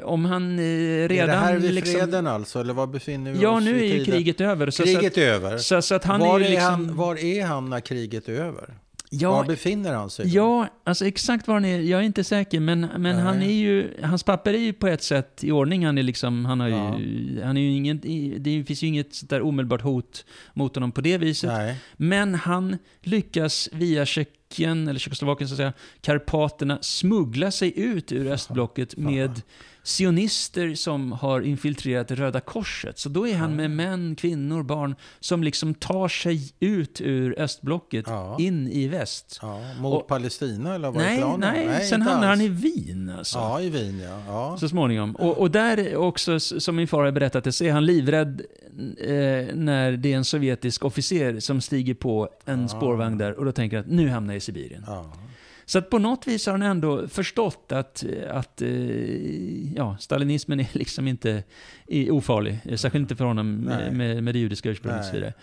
om han eh, redan... är det här vid liksom, freden alltså? Eller var befinner vi Ja, oss nu i är ju kriget över. Så, Kriget så, är över. att, så, så att han var, är är ju liksom... han, var är han när kriget är över? Var ja, befinner han sig? Ja, alltså exakt var han är, jag är inte säker, men, men Nej. han är ju, hans papper är ju på ett sätt i ordning. Han är liksom, han har ju, han är ju ingen, det finns ju inget sånt där omedelbart hot mot honom på det viset. Nej. Men han lyckas via Tjeckien, eller Tjeckoslovakien så att säga, Karpaterna, smuggla sig ut ur östblocket med sionister som har infiltrerat Röda Korset. Så då är han med män, kvinnor, barn som liksom tar sig ut ur östblocket Ja. in i väst. Ja, mot Och- Palestina eller vad Nej, planen? nej, sen hamnar han i Wien alltså. Ja, i Wien ja. ja. Så småningom. Och, och där också, som min far har berättat det, så är han livrädd eh, när det är en sovjetisk officer som stiger på en spårvagn där och då tänker att nu hamnar jag i Sibirien. Så att på något vis har han ändå förstått att, att eh, ja, stalinismen är liksom inte är ofarlig. Särskilt inte för honom Nej. med, med, det judiska ursprunget och så vidare.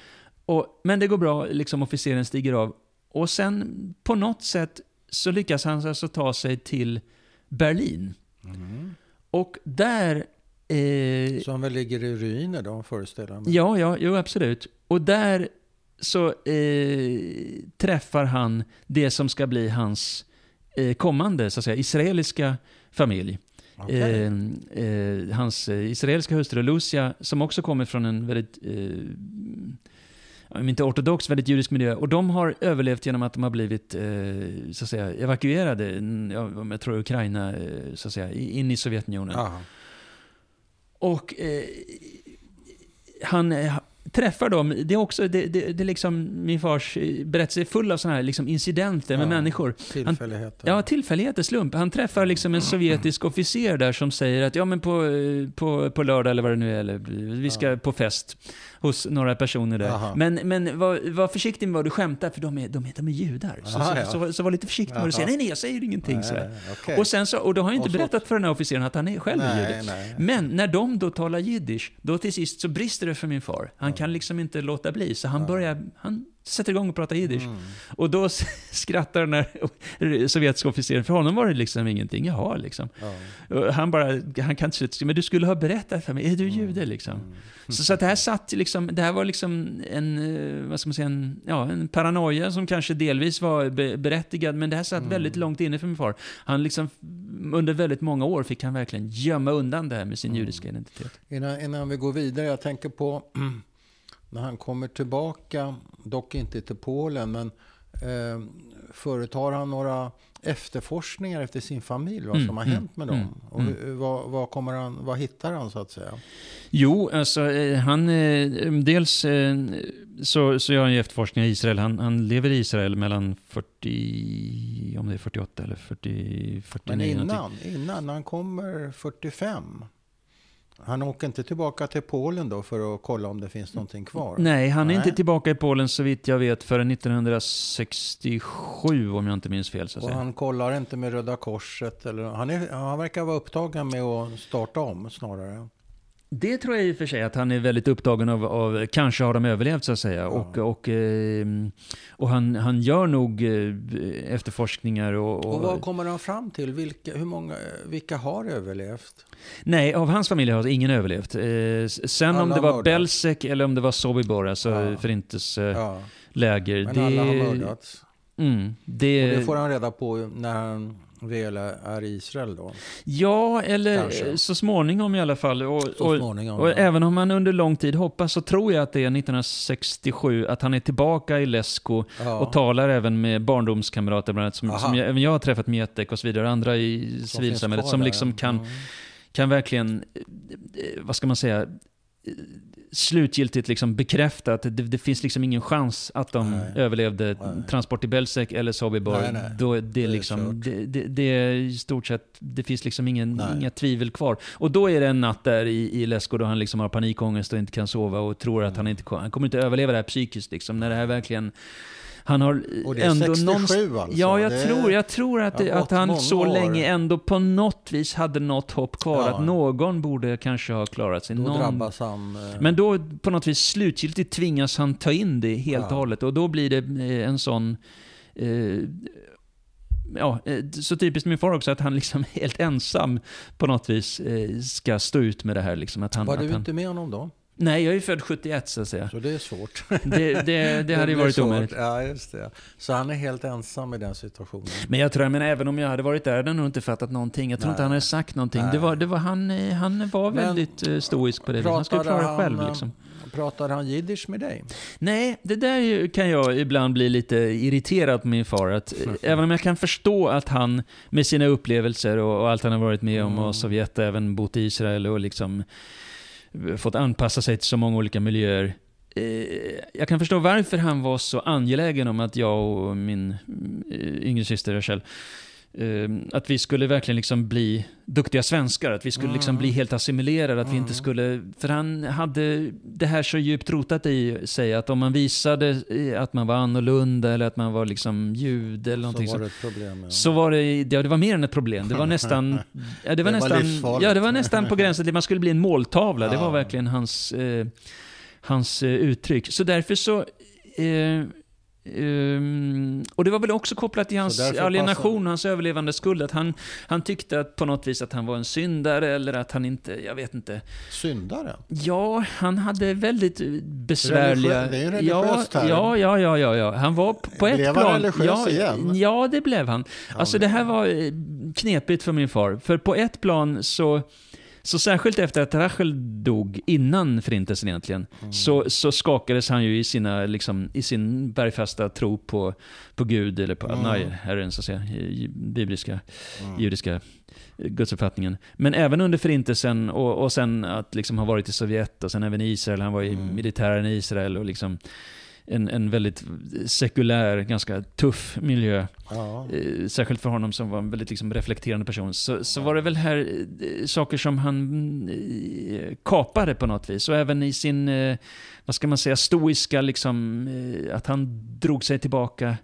Och, men det går bra, liksom officeren stiger av. Och sen på något sätt så lyckas han alltså ta sig till Berlin. Mm. Och där... Eh, Som väl ligger i ruiner då, föreställer jag mig. ja, ja, jo absolut. Och där så eh, träffar han det som ska bli hans eh, kommande, så att säga, israeliska familj. Okej. Eh, eh, hans eh, israeliska hustru Lucia, som också kommer från en väldigt, om inte ortodox, väldigt judisk miljö. Och de har överlevt genom att de har blivit, eh, så att säga, evakuerade, ja, om jag tror Ukraina, eh, så att säga, in i Sovjetunionen. Ja. Och eh, han träffar dem, det är också, det, det, det är liksom min fars eh, berättelse är full av sådana här liksom incidenter med Ja. människor. Tillfälligheter. Ja, tillfälligheter, slump. Han träffar liksom en sovjetisk officer där som säger att ja men på, eh, på, på lördag eller vad det nu är, eller vi ska Ja. på fest hos några personer där. Men, men var, var försiktig med vad du skämtar för de är, de är, de är judar. Så, Aha, så, ja. så, så, var lite försiktig med vad du säger. Nej, nej, jag säger ingenting. Nej, sådär. okej. Och, sen så, och då har jag inte Och så- berättat för den här officeren att han är själv är jude. nej, nej. Men när de då talar jiddisch, då till sist så brister det för min far. Han kan liksom inte låta bli, så han börjar, han sätter igång och pratar jiddisch. Mm. Och då skrattar den här sovjetiska officeren, för honom var det liksom ingenting, jaha liksom. Ja. Han bara, han kan inte men du skulle ha berättat för mig, är du jude liksom? Mm. Så, så att det här satt liksom, det här var liksom en, eh, vad ska man säga, en, ja, en paranoia som kanske delvis var be, berättigad, men det här satt Mm. väldigt långt inne för min far. Han liksom, under väldigt många år fick han verkligen gömma undan det här med sin Mm. judiska identitet. Innan, innan vi går vidare, jag tänker på när han kommer tillbaka, dock inte till Polen, men eh, företar han några efterforskningar efter sin familj, vad Mm, som har mm, hänt med dem? mm, och mm. hur- vad, vad, kommer han, vad hittar han så att säga? Jo, alltså eh, han, eh, dels eh, så, så gör han ju efterforskningar i Israel. Han, han lever i Israel mellan 40, om det är 48 eller 40, 49 Men någonting. innan, innan, när han kommer 45, han åker inte tillbaka till Polen då för att kolla om det finns någonting kvar? Nej, han är Nej. inte tillbaka i Polen så vitt jag vet förrän 1967 om jag inte minns fel. Så Och han kollar inte med Röda Korset? Eller, han, är, han verkar vara upptagen med att starta om snarare. Det tror jag i och för sig att han är väldigt upptagen av, av kanske har de överlevt så att säga. Ja. Och, och, eh, och han, han gör nog eh, efterforskningar och... Och vad kommer han fram till? Vilka, hur många, vilka har överlevt? Nej, av hans familj har ingen överlevt. Eh, sen om Alla det var. Belzec eller om det var Sobibor, alltså Ja. förintelseläger. Ja, men det, alla har mördats. Mm, Och det, det får han reda på när han väl är i Israel då. Ja, eller Kanske. så småningom i alla fall. Och, Så och, småningom. och ja. även om han under lång tid hoppas så tror jag att det är 1967 att han är tillbaka i Lesko ja. och talar även med barndomskamrater bland annat, som, Aha. som jag, även jag har träffat Mietek och så vidare, andra i Som civilsamhället som liksom kan, Mm. kan verkligen, eh, vad ska man säga, slutgiltigt liksom bekräfta att det, det finns liksom ingen chans att de Nej. överlevde Nej. transport till Belzec eller Sobibor. Nej. Då är det, är liksom, det, det, det är i stort sett, det finns liksom ingen, inga tvivel kvar. Och då är det en natt där i, i Lesko då han liksom har panikångest och inte kan sova och tror att han inte han kommer inte överleva det här psykiskt liksom. När det här verkligen, han har Och det är ändå 67 någonstans- alltså. Ja, jag är- tror, jag tror att, det att han så år. länge ändå på något vis hade något hopp kvar. Ja. Att någon borde kanske ha klarat sig. Då någon... drabbas han. eh, Men då på något vis slutgiltigt tvingas han ta in det helt Ja. och hållet. Och då blir det eh, en sån... Eh, ja, eh, så typiskt min far också, att han liksom helt ensam på något vis eh, ska stå ut med det här. Liksom, att han, var att du han... inte med honom då? Nej, jag är född 71 så att säga. Så det är svårt. Det, det, det hade ju varit svårt. omöjligt. Ja, just det. Så han är helt ensam i den situationen. Men jag tror, jag menar, även om jag hade varit där hade jag nog inte fattat någonting. Jag tror Nej. inte han hade sagt någonting. Nej. Det var, det var, han, eh, han var Men väldigt eh, stoisk på det. Han skulle klara det själv han, liksom. Pratar han jiddisch med dig? Nej, det där kan jag ibland bli lite irriterad på min far. Att, eh, Även om jag kan förstå att han med sina upplevelser och, och allt han har varit med om Mm. och Sovjet även bott i Israel och liksom eh, fått anpassa sig till så många olika miljöer. Eh, jag kan förstå varför han var så angelägen om att jag och min eh, yngre syster Rachel att vi skulle verkligen liksom bli duktiga svenskar, att vi skulle liksom Mm. bli helt assimilerade, att vi Mm. inte skulle... För han hade det här så djupt rotat i sig, att om man visade eh, att man var annorlunda eller att man var liksom jude eller någonting så var det ett problem. Ja. så var det, ja, det var mer än ett problem. Det var nästan... Ja, det var, Det var nästan, livsfarligt. ja, det var nästan på gränsen till man skulle bli en måltavla. Det Ja. var verkligen hans, eh, hans eh, uttryck. Så därför så... Eh, ehm, och det var väl också kopplat till hans alienation, hans överlevande skuld. Att han, han tyckte att på något vis att han var en syndare eller att han inte, jag vet inte. Syndare? Ja, han hade väldigt besvärliga... Religiö- det är en ja, religiös term. ja, ja, ja, ja, ja. Han var på ett Blev han plan... religiös ja, igen? Ja, det blev han. Alltså det här var eh, knepigt för min far. För på ett plan så... Så särskilt efter att Rachel dog, innan förintelsen egentligen, Mm. så, så skakades han ju i, sina, liksom, i sin bergfasta tro på, på Gud, eller på Mm. Adonai, Herren, så att säga, i bibliska, Mm. judiska eh, gudsuppfattningen. Men även under förintelsen och, och sen att liksom ha varit i Sovjet och sen även i Israel, han var i Mm. militären i Israel och liksom en, en väldigt sekulär, ganska tuff miljö. Ja. Eh, särskilt för honom som var en väldigt liksom, reflekterande person. Så, så var det väl här eh, saker som han eh, kapade på något vis. Och även i sin, vad ska man säga, stoiska, liksom, att han drog sig tillbaka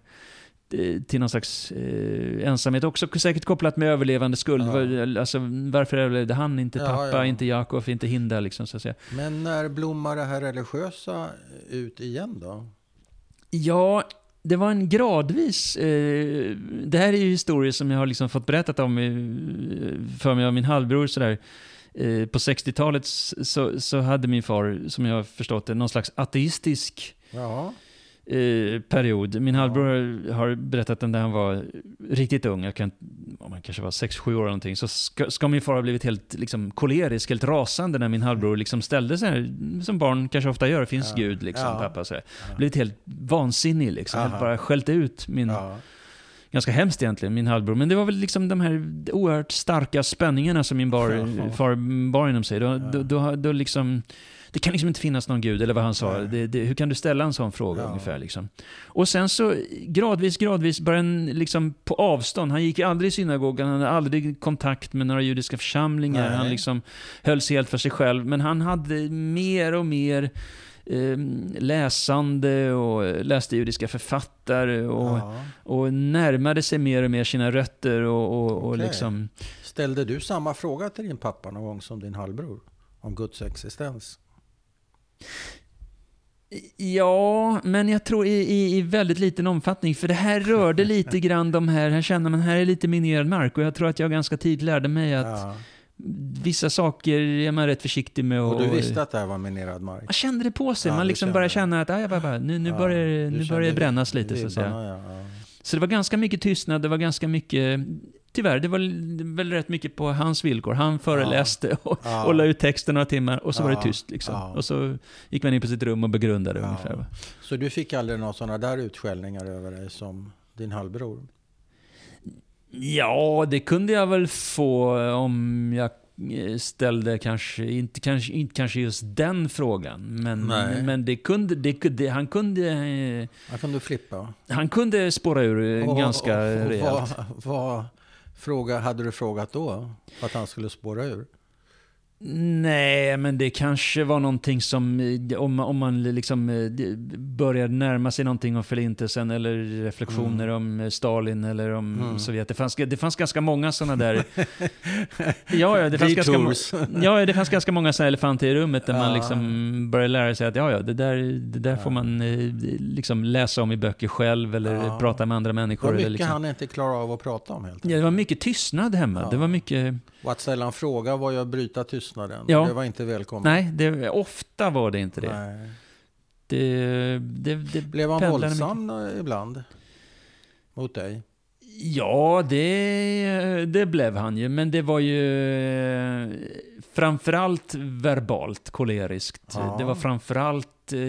till någon slags eh, ensamhet. Också säkert kopplat med överlevande skuld. Ja. Var, alltså, varför överlevde han, inte Ja, pappa, ja. inte Jakob, inte Hinda liksom, så att säga. Men när blommar det här religiösa ut igen då? Ja, det var en gradvis... Eh, det här är ju historier som jag har liksom fått berättat om i, för mig av min halvbror. Sådär. Eh, på 60-talet så, så hade min far, som jag har förstått det, någon slags ateistisk Ja. Eh, period. Min halvbror har berättat den där han var riktigt ung, jag kan, om han kanske var 6-7 år eller någonting, så ska, ska min far ha blivit helt liksom, kolerisk, helt rasande när min halvbror liksom ställde sig här, som barn kanske ofta gör, finns Ja. Gud liksom, Ja. pappa så här. Blivit helt vansinnig liksom, Aha. helt bara skällt ut min, Ja. ganska hemskt egentligen, min halvbror. Men det var väl liksom de här oerhört starka spänningarna som min bar, far bar inom sig. Då, då, då, då liksom, det kan liksom inte finnas någon gud, eller vad han sa. Det, det, hur kan du ställa en sån fråga Ja. ungefär? Liksom? Och sen så gradvis, gradvis började han liksom på avstånd. Han gick aldrig i synagogan, han hade aldrig kontakt med några judiska församlingar. Nej. Han liksom höll sig helt för sig själv. Men han hade mer och mer eh, läsande och läste judiska författare och, Ja. och närmade sig mer och mer sina rötter och, och, och liksom... Ställde du samma fråga till din pappa någon gång som din halvbror? om Guds existens. Ja, men jag tror i, i, i, väldigt liten omfattning. För det här rörde lite grann de här, här känner man, här är lite minerad mark. Och jag tror att jag ganska tidigt lärde mig att ja. vissa saker är man rätt försiktig med. Och, och du visste att det här var minerad mark? Man kände det på sig. Ja, man liksom började känna att bara, bara, nu, nu ja, börjar, nu börjar det brännas lite, så att säga. Så det var ganska mycket tystnad, det var ganska mycket tyvärr, det var väl rätt mycket på hans villkor. Han föreläste ja. Och, ja. och la ut texten några timmar och så ja. var det tyst. Liksom. Och så gick man in på sitt rum och begrundade ungefär. Så du fick aldrig några sådana där utskällningar över dig som din halvbror? Ja, det kunde jag väl få om jag ställde kanske, inte kanske, inte kanske just den frågan, men, men det kunde, det, det, han kunde... Han kunde flippa? Han kunde spåra ur och, ganska och, och, rejält. Vad, vad, Fråga, hade du frågat då? Att han skulle spåra ur? Nej, men det kanske var någonting som, om, om man liksom eh, börjar närma sig någonting om förintelsen eller reflektioner mm. om eh, Stalin eller om mm. Sovjet. Det fanns, det fanns ganska många sådana där... ja, ja, det fanns ganska, ja, det fanns ganska många sådana elefanter i rummet där ja. man liksom börjar lära sig att ja, ja, det där, det där ja. får man eh, liksom läsa om i böcker själv eller ja. prata med andra människor. Det var mycket liksom. han inte klarade av att prata om helt enkelt. Ja, det var mycket tystnad hemma. Det var mycket... Och att ställa en fråga var ju att bryta tystnaden. Ja. Det var inte välkommet. Nej, det, ofta var det inte det. Nej. Det, det, det Blev han våldsam mycket. ibland? Mot dig? Ja, det, det blev han ju. Men det var ju framförallt verbalt koleriskt. Ja. Det var framförallt eh,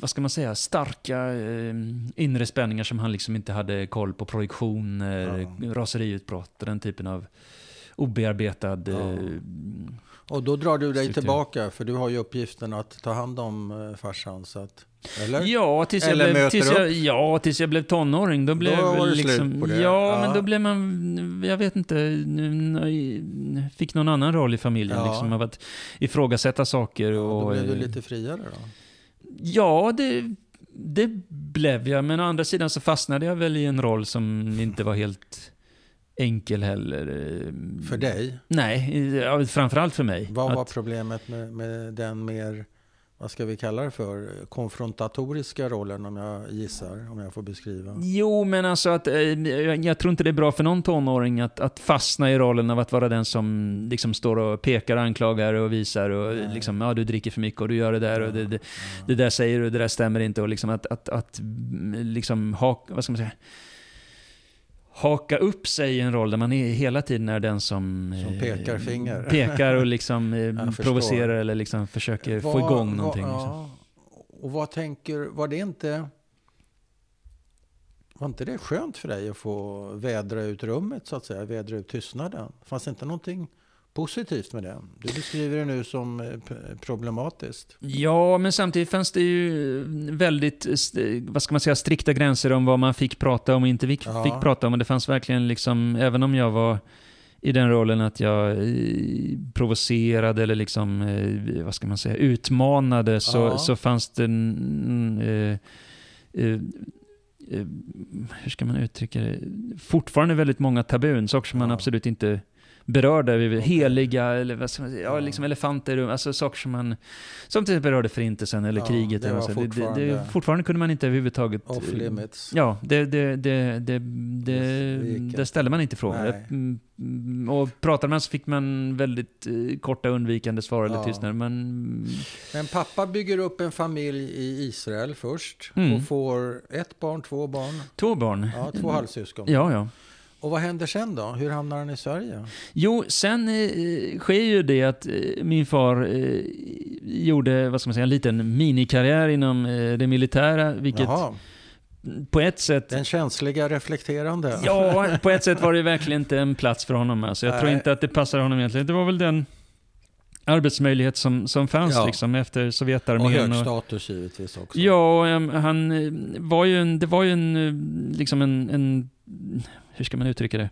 vad ska man säga, starka eh, inre spänningar som han liksom inte hade koll på. Projektioner, ja. raseriutbrott och den typen av obearbetad... Ja. Eh, och då drar du dig struktur. tillbaka, för du har ju uppgiften att ta hand om eh, farsan. Så att, eller? Ja, tills jag, eller blev, tills jag, ja, tills jag blev tonåring. Då blev då var det liksom, slut på det. Ja, ja, men då blev man, jag vet inte, fick någon annan roll i familjen. Ja. Liksom, av att ifrågasätta saker. Och, då blev du lite friare då? Ja, det, det blev jag. Men å andra sidan så fastnade jag väl i en roll som inte var helt enkel heller. För dig? Nej, framförallt för mig. Vad var att, problemet med, med den mer vad ska vi kalla det för, konfrontatoriska rollen om jag gissar, om jag får beskriva? Jo, men alltså att eh, jag tror inte det är bra för någon tonåring att, att fastna i rollen av att vara den som liksom står och pekar, anklagar och visar och Nej. liksom, ja du dricker för mycket och du gör det där och det, det, det där säger du, det där stämmer inte och liksom att, att, att liksom ha, vad ska man säga, haka upp sig i en roll där man är hela tiden är den som, som pekar eh, finger. Pekar och liksom eh, provocerar eller liksom försöker var, få igång någonting. Var, liksom. ja. Och vad tänker, var det inte... Var inte det skönt för dig att få vädra ut rummet så att säga? Vädra ut tystnaden? Fanns det inte någonting positivt med det. Du beskriver det nu som eh, problematiskt. Ja, men samtidigt fanns det ju väldigt, vad ska man säga, strikta gränser om vad man fick prata om och inte fick, ja. fick prata om. Och det fanns verkligen liksom, även om jag var i den rollen att jag eh, provocerade eller liksom, eh, vad ska man säga, utmanade, så, ja. så fanns det eh, eh, hur ska man uttrycka det, fortfarande väldigt många tabun, saker som man absolut inte berörda, heliga, eller vad ska man säga, ja, liksom elefanter, alltså saker som man, som till exempel berörde förintelsen eller ja, kriget. Det, eller så. Fortfarande, det, det, fortfarande kunde man inte överhuvudtaget... Off limits. Ja, det, det, det, det, det, ställde man inte frågor. Mm, och pratade man så fick man väldigt eh, korta undvikande svar eller ja. tystnad. Men... Men pappa bygger upp en familj i Israel först mm. och får ett barn, två barn? Två barn. Ja, två halvsyskon. Ja, ja. Och vad händer sen då? Hur hamnar han i Sverige? Jo, sen eh, sker ju det att eh, min far eh, gjorde, vad ska man säga, en liten minikarriär inom eh, det militära, vilket Jaha. på ett sätt... Den känsliga reflekterande. Ja, på ett sätt var det verkligen inte en plats för honom. Alltså, jag Nej. tror inte att det passar honom egentligen. Det var väl den arbetsmöjlighet som, som fanns ja. liksom, efter Sovjetarmén. Och hög status givetvis också. Ja, han eh, var ju en, det var ju en, eh, liksom en, en hur ska man uttrycka det?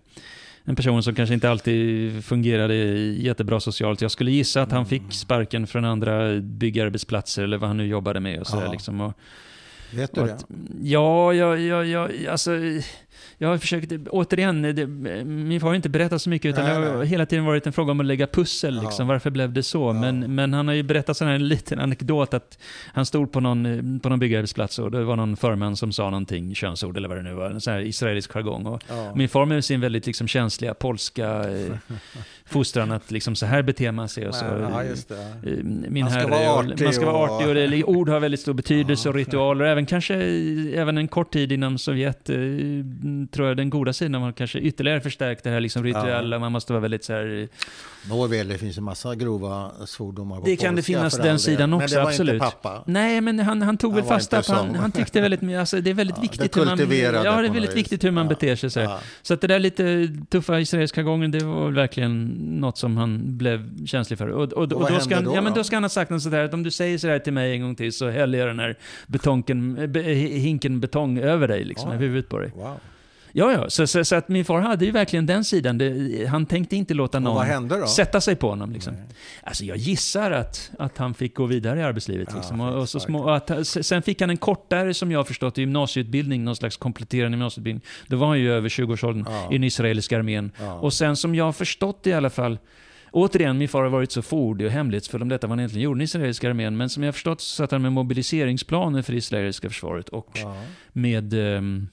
En person som kanske inte alltid fungerade jättebra socialt. Jag skulle gissa att han fick mm. sparken från andra byggarbetsplatser eller vad han nu jobbade med. Och så liksom. och, Vet du och det? Att, ja, ja, ja, ja, alltså jag har försökt, återigen, det, min far har inte berättat så mycket, utan Nej, det har nej. hela tiden varit en fråga om att lägga pussel, Ja. liksom. varför blev det så? Ja. Men, men han har ju berättat sån här en liten anekdot att han stod på någon, på någon byggarbetsplats och det var någon förman som sa någonting, könsord eller vad det nu var, en sån här israelisk jargong. Och Ja. min far med sin väldigt liksom känsliga polska eh, fostran, att liksom så här beter man sig och så. ja. Eh, Min Man ska herre, vara och- artig man ska vara och- artig och det, ord har väldigt stor betydelse och ritualer. Även kanske, även en kort tid inom Sovjet, eh, tror jag den goda sidan var kanske ytterligare förstärkt det här liksom rituella. Man måste vara väldigt så här, Nåväl, det finns en massa grova svordomar på Det kan det finnas den sidan Men också, det var absolut. inte pappa. Nej, men han, han tog Han väl fasta på, han, han tyckte väldigt, mycket- alltså det är väldigt Ja, viktigt det hur man, ja, det är väldigt viktigt hur man Ja. beter sig. Så. Ja. så att det där lite tuffa israeliska gången, det var verkligen något som han blev känslig för. Och, och, och, då, ska han, då ja, men då? då ska han ha sagt något sådär att om du säger sådär till mig en gång till så häller jag den här betongen, eh, be, hinken betong över dig, liksom, Oj. över huvudet på dig. Wow. Ja, ja, så, så, så att min far hade ju verkligen den sidan. Det, han tänkte inte låta någon sätta sig på honom. Liksom. Nej. Alltså jag gissar att, att han fick gå vidare i arbetslivet. Ja, Liksom. Och, och så små, och att, sen fick han en kortare, som jag har förstått, gymnasieutbildning, någon slags kompletterande gymnasieutbildning. Då var han ju över 20-årsåldern Ja. i den israeliska armén. Ja. Och sen som jag har förstått i alla fall, återigen, min far har varit så fordig och hemlighetsfull om detta, vad han egentligen gjorde i israeliska armén, men som jag har förstått så satt han med mobiliseringsplaner för det israeliska försvaret och Ja. med ehm,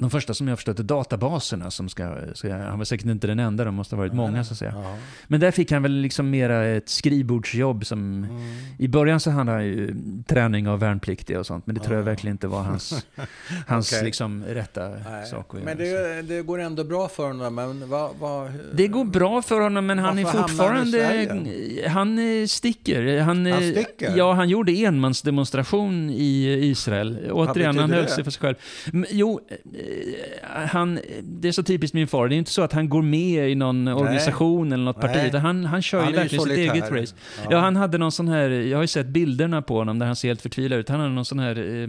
de första som jag förstått är databaserna som ska, ska, han var säkert inte den enda, de måste ha varit många så att säga. Ja. Men där fick han väl liksom mera ett skrivbordsjobb som... Mm. I början så handlade han ju träning av värnpliktiga och sånt, men det tror jag Ja. verkligen inte var hans, hans Okej. liksom rätta Nej. sak att Men göra. det, det går ändå bra för honom. Men vad, vad, Det går bra för honom, men han är hamnade han fortfarande... Han eh, sticker. Han, eh, Han sticker? Ja, han gjorde enmansdemonstration i Israel. Återigen, han höll det? sig för sig själv. Men, jo, eh, han, det är så typiskt min far. Det är inte så att han går med i någon organisation eller något parti, Nej. utan han, han kör Han ju verkligen sitt eget race. Ja. han hade någon sån här, jag har ju sett bilderna på honom där han ser helt förtvivlad ut. Han hade någon sån här eh,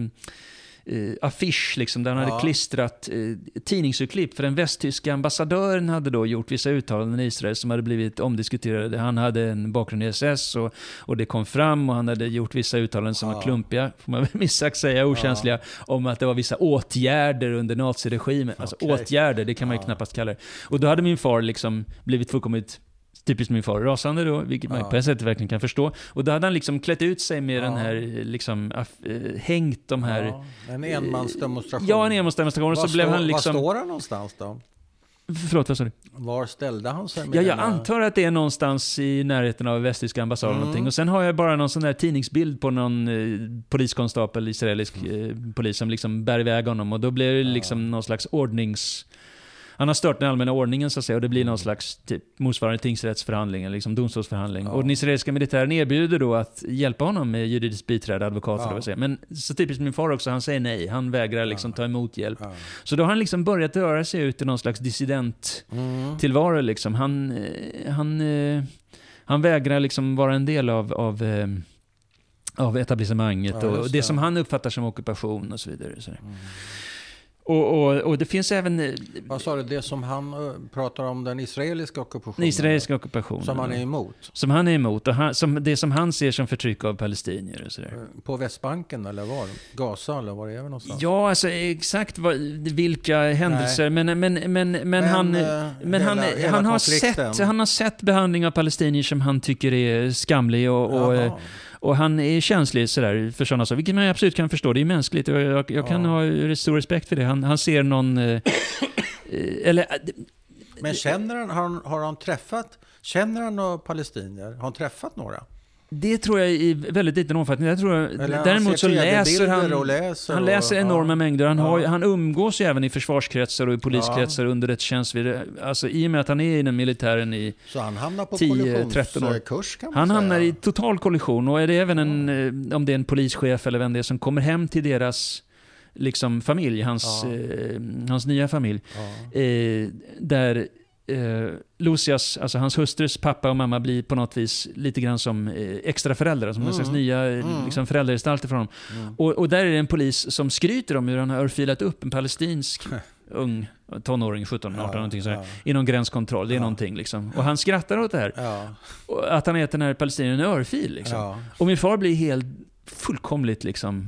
eh, affisch liksom, där han Ja. hade klistrat eh, tidningsurklipp. För den västtyska ambassadören hade då gjort vissa uttalanden i Israel som hade blivit omdiskuterade. Han hade en bakgrund i SS och, och det kom fram och han hade gjort vissa uttalanden som Ja. var klumpiga, får man väl minst sagt säga, okänsliga, om att det var vissa åtgärder under naziregimen. Alltså Okej. åtgärder, det kan man ju Ja. knappast kalla det. Och då hade min far liksom blivit fullkomligt Typiskt min far, rasande då, vilket man Ja. på ett sätt verkligen kan förstå. Och då hade han liksom klätt ut sig med Ja. den här, liksom, eh, hängt de här... Ja, en enmansdemonstration. Ja, en enmansdemonstration. Var så blev står- han liksom... Var står han någonstans då? Förlåt, vad sa du? Var ställde han sig? Ja, jag antar att det är någonstans i närheten av västtyska ambassaden Mm. någonting. Och sen har jag bara någon sån där tidningsbild på någon eh, poliskonstapel, israelisk eh, polis, som liksom bär iväg honom. Och då blir det liksom någon slags ordnings... Han har stört den allmänna ordningen så att säga och det blir någon slags typ, motsvarande tingsrättsförhandling, eller liksom domstolsförhandling. Ja. Och den israeliska militären erbjuder då att hjälpa honom med juridiskt biträde, advokat, Ja. säger. Men så typiskt min far också, han säger nej. Han vägrar liksom Ja. ta emot hjälp. Ja. Så då har han liksom börjat röra sig ut i någon slags dissident Mm. tillvaro liksom. Han, eh, han, eh, han vägrar liksom vara en del av, av, eh, av etablissemanget Ja, och, det det. som han uppfattar som ockupation och så vidare. Så. Mm. Och, och, och det finns även eh, Vad sa du, det som han eh, pratar om, den israeliska ockupationen? den israeliska ockupationen. Som han är emot? som han är emot. Och han, som, det som han ser som förtryck av palestinier och sådär. Eh, På Västbanken eller var? Gaza eller var det är någonstans? Ja, alltså exakt vad, vilka händelser. Men, men, men, men, han... Men han, hela- hela han, har sett, han har sett behandling av palestinier som han tycker är skamlig och, och, och han är känslig sådär för sådana saker, vilket man absolut kan förstå. Det är mänskligt och jag, jag kan Ja. ha stor respekt för det. Han, han ser någon... eh, eh, eller, eh, Men känner han, har, han, har han träffat, känner han några palestinier? Har han träffat några? Det tror jag i väldigt liten omfattning. Jag tror, Eller däremot så ser läser han... och läser Han och- läser enorma ja. mängder. Han, har, Ja. han umgås ju även i försvarskretsar och i poliskretsar under ett tjänst. Alltså i och med att han är inom militären i Så han hamnar på 10, 13 år. kollisionskurs kan man Han säga. hamnar i total kollision och är det även en, eh, om det är en polischef eller vem det är som kommer hem till deras liksom, familj, hans, Ja. eh, hans nya familj, Ja. eh, där eh, Lucias, alltså hans hustrus pappa och mamma blir på något vis lite grann som eh, extra föräldrar, som Mm. slags nya eh, Mm. liksom, föräldragestalter för honom. Mm. Och, och där är det en polis som skryter om hur han har örfilat upp en palestinsk ung tonåring, 17, 18, någonting sådär, ja. i någon gränskontroll. Det är Ja. någonting liksom. Och han skrattar åt det här. Ja, Att han äter den här palestiniern en örfil liksom. ja. Och min far blir helt fullkomligt liksom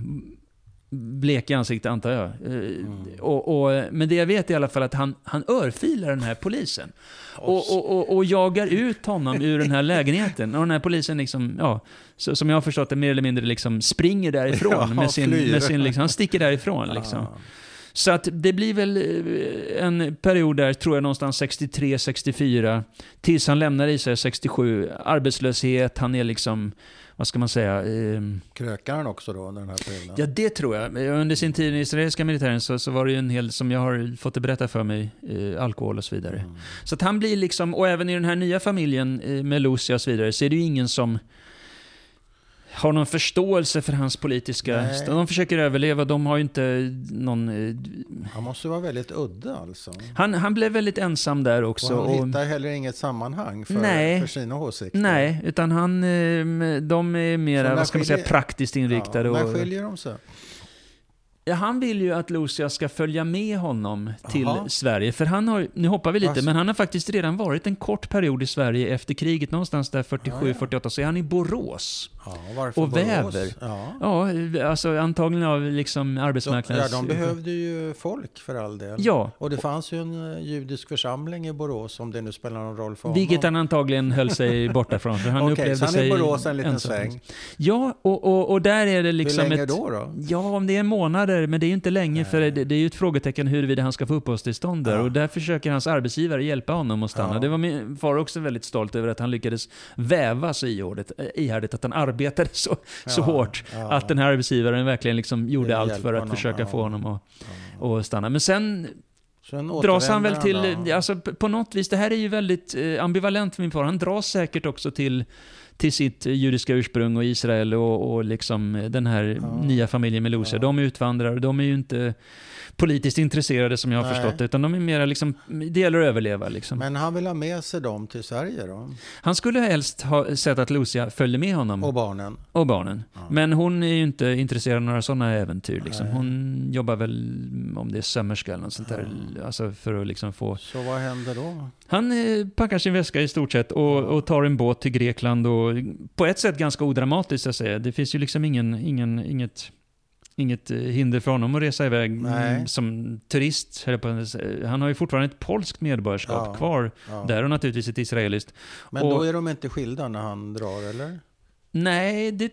blek i ansiktet antar jag. Eh, och, och, men det jag vet är i alla fall att han, han örfilar den här polisen. Och, och, jagar ut honom ur den här lägenheten. Och den här polisen liksom, ja, så, som jag har förstått det, mer eller mindre liksom springer därifrån. Ja, med sin, flyr. med sin, liksom, han sticker därifrån liksom. Ah. Så att det blir väl eh, en period där, tror jag, någonstans 63, 64, tills han lämnar Israel 67. Arbetslöshet, han är liksom, vad ska man säga? ehm, Krökar han också då under den här perioden? Ja, det tror jag. Under sin tid i israeliska militären så, så var det ju en hel, som jag har fått det berättat för mig, eh, alkohol och så vidare. Mm. Så att han blir liksom, och även i den här nya familjen eh, med Lucia och så vidare, så är det ju ingen som har någon förståelse för hans politiska... Nej. De försöker överleva, de har ju inte någon... eh, Han måste vara väldigt udda alltså. Han, han blev väldigt ensam där också. Och han och- hittar heller inget sammanhang för, Nej. för sina åsikter. Nej, utan han, eh, de är när vad ska man säga, praktiskt inriktade. Ja, när skiljer de sig? Ja, han vill ju att Lucia ska följa med honom till Jaha. Sverige. För han har, nu hoppar vi lite, Alltså. men han har faktiskt redan varit en kort period i Sverige efter kriget, någonstans där 47-48, så är han i Borås. Ja, varför Och Borås? väver. Ja. Ja, alltså antagligen av liksom De, arbetsmarknadens... ja, de behövde ju folk för all del. Ja, Och det fanns ju en eh, judisk församling i Borås, om det nu spelar någon roll för honom. vilket han antagligen höll sig borta från. För han Okej, upplevde så han är sig i Borås en liten ensam. sväng. Ja, och, och, och där är det liksom Hur länge ett... då? då? Ja, om det är månader, men det är ju inte länge, för det, det är ju ett frågetecken huruvida han ska få uppehållstillstånd där. Ja. Och där försöker hans arbetsgivare hjälpa honom att stanna. Ja. Det var min far också väldigt stolt över att han lyckades väva så ihärdigt, eh, ihärdigt att han arbetade så, så Ja, hårt. ja. Att den här arbetsgivaren verkligen liksom gjorde allt för att honom, försöka få honom att, att stanna. Men sen Sen dras han väl till, alltså på något vis, det här är ju väldigt eh, ambivalent för min far. Han dras säkert också till till sitt judiska ursprung och Israel och, och liksom den här Ja. nya familjen med Lucia. Ja. De utvandrar, de är ju inte politiskt intresserade som jag har Nej. förstått det, utan de är mera liksom, det gäller att överleva liksom. Men han vill ha med sig dem till Sverige då? Han skulle helst ha sett att Lucia följde med honom Och och, barnen? barnen. Ja. Men hon är ju inte intresserad av några sådana äventyr. Liksom. Hon jobbar väl, om det är sömmerska eller något sånt där, alltså för att liksom få Så vad händer då? Han eh, packar sin väska i stort sett och, och tar en båt till Grekland och på ett sätt ganska odramatiskt jag säger. Det finns ju liksom ingen, ingen, inget, inget eh, hinder för honom att resa iväg Nej. mm, som turist. säga. Han har ju fortfarande ett polskt medborgarskap Ja. kvar Ja. där och naturligtvis ett israeliskt. Men och- då är de inte skilda när han drar, eller? Nej, det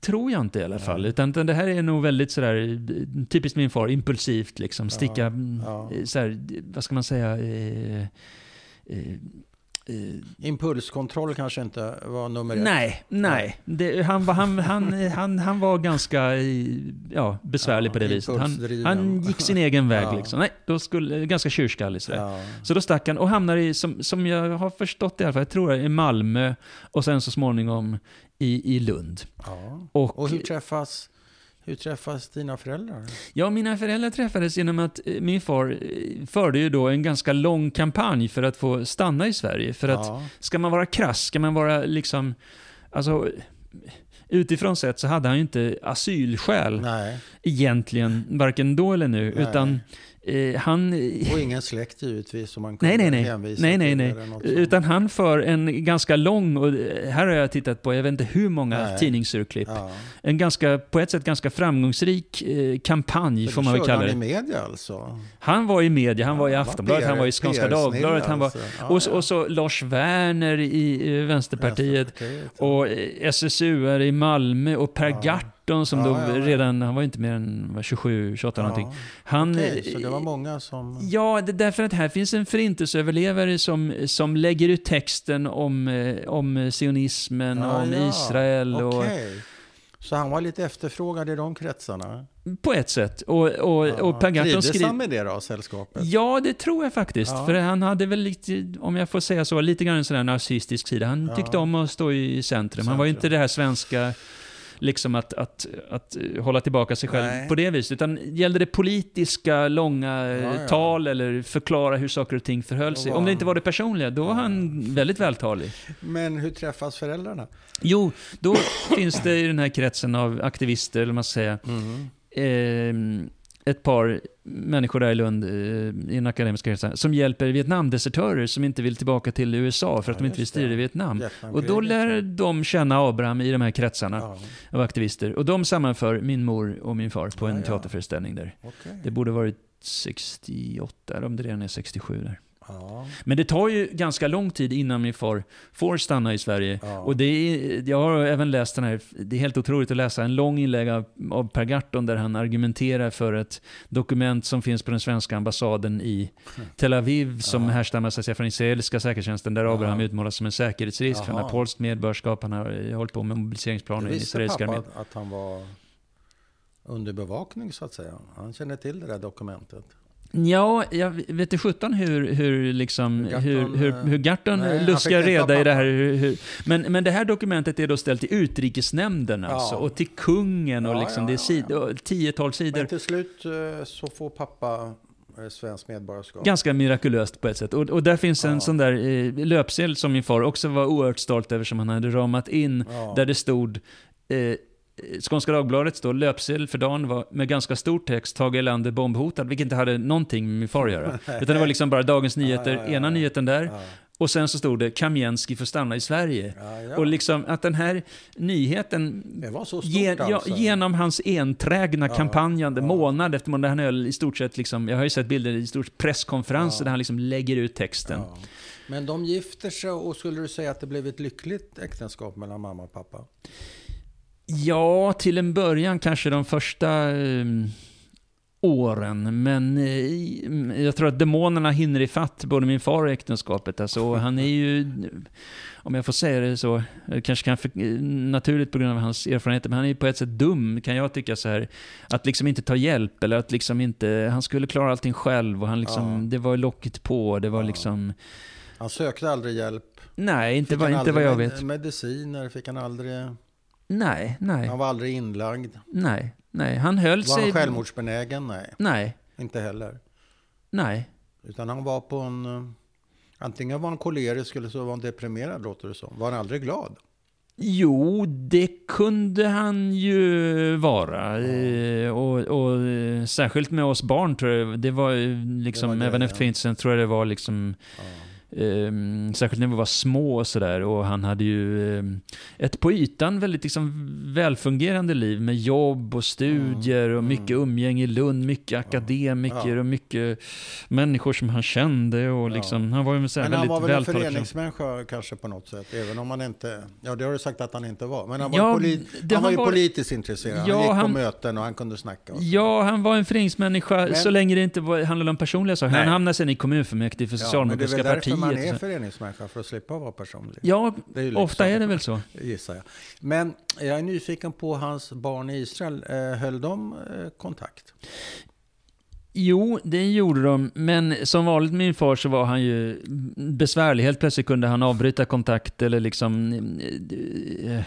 tror jag inte i alla fall. Nej. Utan det här är nog väldigt sådär, eh, typiskt min far, impulsivt liksom. Sticka, Ja, mm, ja. eh, såhär, vad ska man säga, eh, eh, eh, Impulskontroll kanske inte var nummer ett. Nej, nej. Det, han, var- han, han, han, han var ganska ja, besvärlig Ja, på det viset. Han, han gick sin egen väg. Ja. Liksom. Nej, då skulle, ganska tjurskallig sådär. Ja. Så då stack han och hamnar i, som, som jag har förstått det i alla fall, jag tror det i Malmö och sen så småningom i, i Lund. Ja. Och, Och hur träffas, hur träffas dina föräldrar? Ja, mina föräldrar träffades genom att eh, min far eh, förde ju då en ganska lång kampanj för att få stanna i Sverige. För att ja. ska man vara krass, ska man vara liksom, alltså utifrån sett så hade han ju inte asylskäl Nej, egentligen, varken då eller nu, Nej. utan eh, han... och ingen släkt givetvis som man Nej, kunde nej, nej. hänvisa Nej, nej, till nej. sånt. Utan han för en ganska lång, och eh, här har jag tittat på, jag vet inte hur många Nej. tidningsurklipp, Ja. en ganska, på ett sätt ganska framgångsrik eh, kampanj får man väl kalla han det. i media alltså? Han var i media, han var i Ja, Aftonbladet, PR han var i Skånska Dagbladet, han var... alltså. Ja, Och, så- ja. och så Lars Werner i eh, Vänsterpartiet. Vänsterpartiet, ja. Och eh, SSU i Malmö och Per Ja. Gahrton som Ja, då ja, ja. redan, han var inte mer än vad, 27, 28 någonting. Han, Okej, så det var eh, många som... Ja, det, därför att här finns en förintelseöverlevare som, som lägger ut texten om, eh, om sionismen, Ja, om ja. Israel och Okej. Så han var lite efterfrågad i de kretsarna? på ett sätt. Och, och, och Per Gahrton skriver... han med det då, sällskapet? Ja, det tror jag faktiskt. Ja. För han hade väl lite, om jag får säga så, lite grann en sån där narcissistisk sida. Han Ja. tyckte om att stå i centrum. Han var ju inte Centrum. det här svenska, liksom att, att, att eh, hålla tillbaka sig själv Nej. på det viset. Utan gällde det politiska, långa eh, Ja, ja. tal eller förklara hur saker och ting förhöll sig. Om det inte var det personliga, då var han väldigt vältalig. Men hur träffas föräldrarna? Jo, då finns det i den här kretsen av aktivister, eller man ska säga, Mm. ehm, ett par människor där i Lund, eh, i en akademisk krets, som hjälper Vietnamdesertörer som inte vill tillbaka till USA för att Ja, de inte vill det. i Vietnam. Och då lär de känna Abraham i de här kretsarna Ja, av aktivister. Och de sammanför min mor och min far på en Ja, ja. teaterföreställning där. okej. Det borde varit 68, eller om det redan är 67 där. Ja, Men det tar ju ganska lång tid innan min far får stanna i Sverige. ja. Och det är, jag har även läst den här, det är helt otroligt att läsa en lång inlägg av, av Per Gahrton där han argumenterar för ett dokument som finns på den svenska ambassaden i Tel Aviv som Ja. härstammar säga, från israeliska säkerhetstjänsten där Ja. Abraham utmålas som en säkerhetsrisk. Han har Jaha. polskt medborgarskap, han har hållit på med mobiliseringsplaner i israeliska armén. att, han var under bevakning så att säga. Han kände till det där dokumentet. Ja, jag vet inte sjutton hur, hur, liksom, hur, hur, eh, hur nej, han luskar reda i det här. Hur, hur, men, men det här dokumentet är då ställt till utrikesnämnden Ja. alltså, och till kungen och Ja, liksom, ja, det är sid, tiotal sidor. Men till slut eh, så får pappa eh, svenskt medborgarskap. Ganska mirakulöst på ett sätt. Och, och där finns en Ja. sån där eh, löpsedel som min far också var oerhört stolt över som han hade ramat in. Där det stod eh, Skånska Dagbladet står löpsedel för dagen var med ganska stor text, Tage Erlander bombhotad, vilket inte hade någonting med min far att göra. Utan det var liksom bara Dagens Nyheter, Ja, ja, ja, ena nyheten där, och sen så stod det Kamjenski får stanna i Sverige. Och liksom att den här nyheten Gen, alltså. genom hans enträgna Ja, kampanjande ja. månad efter månad, han höll i stort sett liksom, jag har ju sett bilder i stort sett presskonferenser där han liksom lägger ut texten. Men de gifter sig och skulle du säga att det blev ett lyckligt äktenskap mellan mamma och pappa? Ja, till en början kanske de första eh, åren, men eh, jag tror att demonerna hinner ifatt både min far och äktenskapet. Alltså, han är ju, om jag får säga det så, eh, kanske kan för, eh, naturligt på grund av hans erfarenheter, men han är ju på ett sätt dum, kan jag tycka så här. Att liksom inte ta hjälp, eller att liksom inte, han skulle klara allting själv och han liksom, Ja. det var locket på, det var Ja. liksom, Han sökte aldrig hjälp. nej, inte, Fick vad, inte vad jag vet. Mediciner fick han aldrig. Nej, nej, Han var aldrig inlagd. nej, nej. Han höll Var sig... han självmordsbenägen? Nej, Nej, inte heller. nej. Utan han var på en... eh, Antingen var han kolerisk eller så var han deprimerad låter det som. Var han aldrig glad? Jo, det kunde han ju vara. Eh, och, och eh, särskilt med oss barn tror jag. Det var liksom, Det var det, även ja. efter Förintelsen tror jag det var liksom, Ja. Eh, särskilt när vi var små och sådär. Och han hade ju eh, ett på ytan väldigt liksom, välfungerande liv med jobb och studier och Mm, mycket mm. umgänge i Lund, mycket akademiker Ja. och mycket människor som han kände. Och Ja. liksom, Han var ju så här Men han väldigt var väl en föreningsmänniska kanske på något sätt. Även om han inte... Ja, det har du sagt att han inte var. Men han var, Ja, polit, han var han ju politiskt intresserad. Han Ja, gick på han- möten och han kunde snacka. Ja, han var en föreningsmänniska Men- så länge det inte var, handlade om personliga saker. Han Nej. hamnade sen i kommunfullmäktige för Socialdemokratiska väl därför man är föreningsmänniska, för att slippa vara personlig. Ja, är liksom- ofta är det väl så. Gissar jag. Men jag är nyfiken på hans barn i Israel. Eh, Höll de eh, kontakt? Jo, det gjorde de, men som vanligt med min far så var han ju besvärlig. Helt plötsligt kunde han avbryta kontakt eller liksom eh,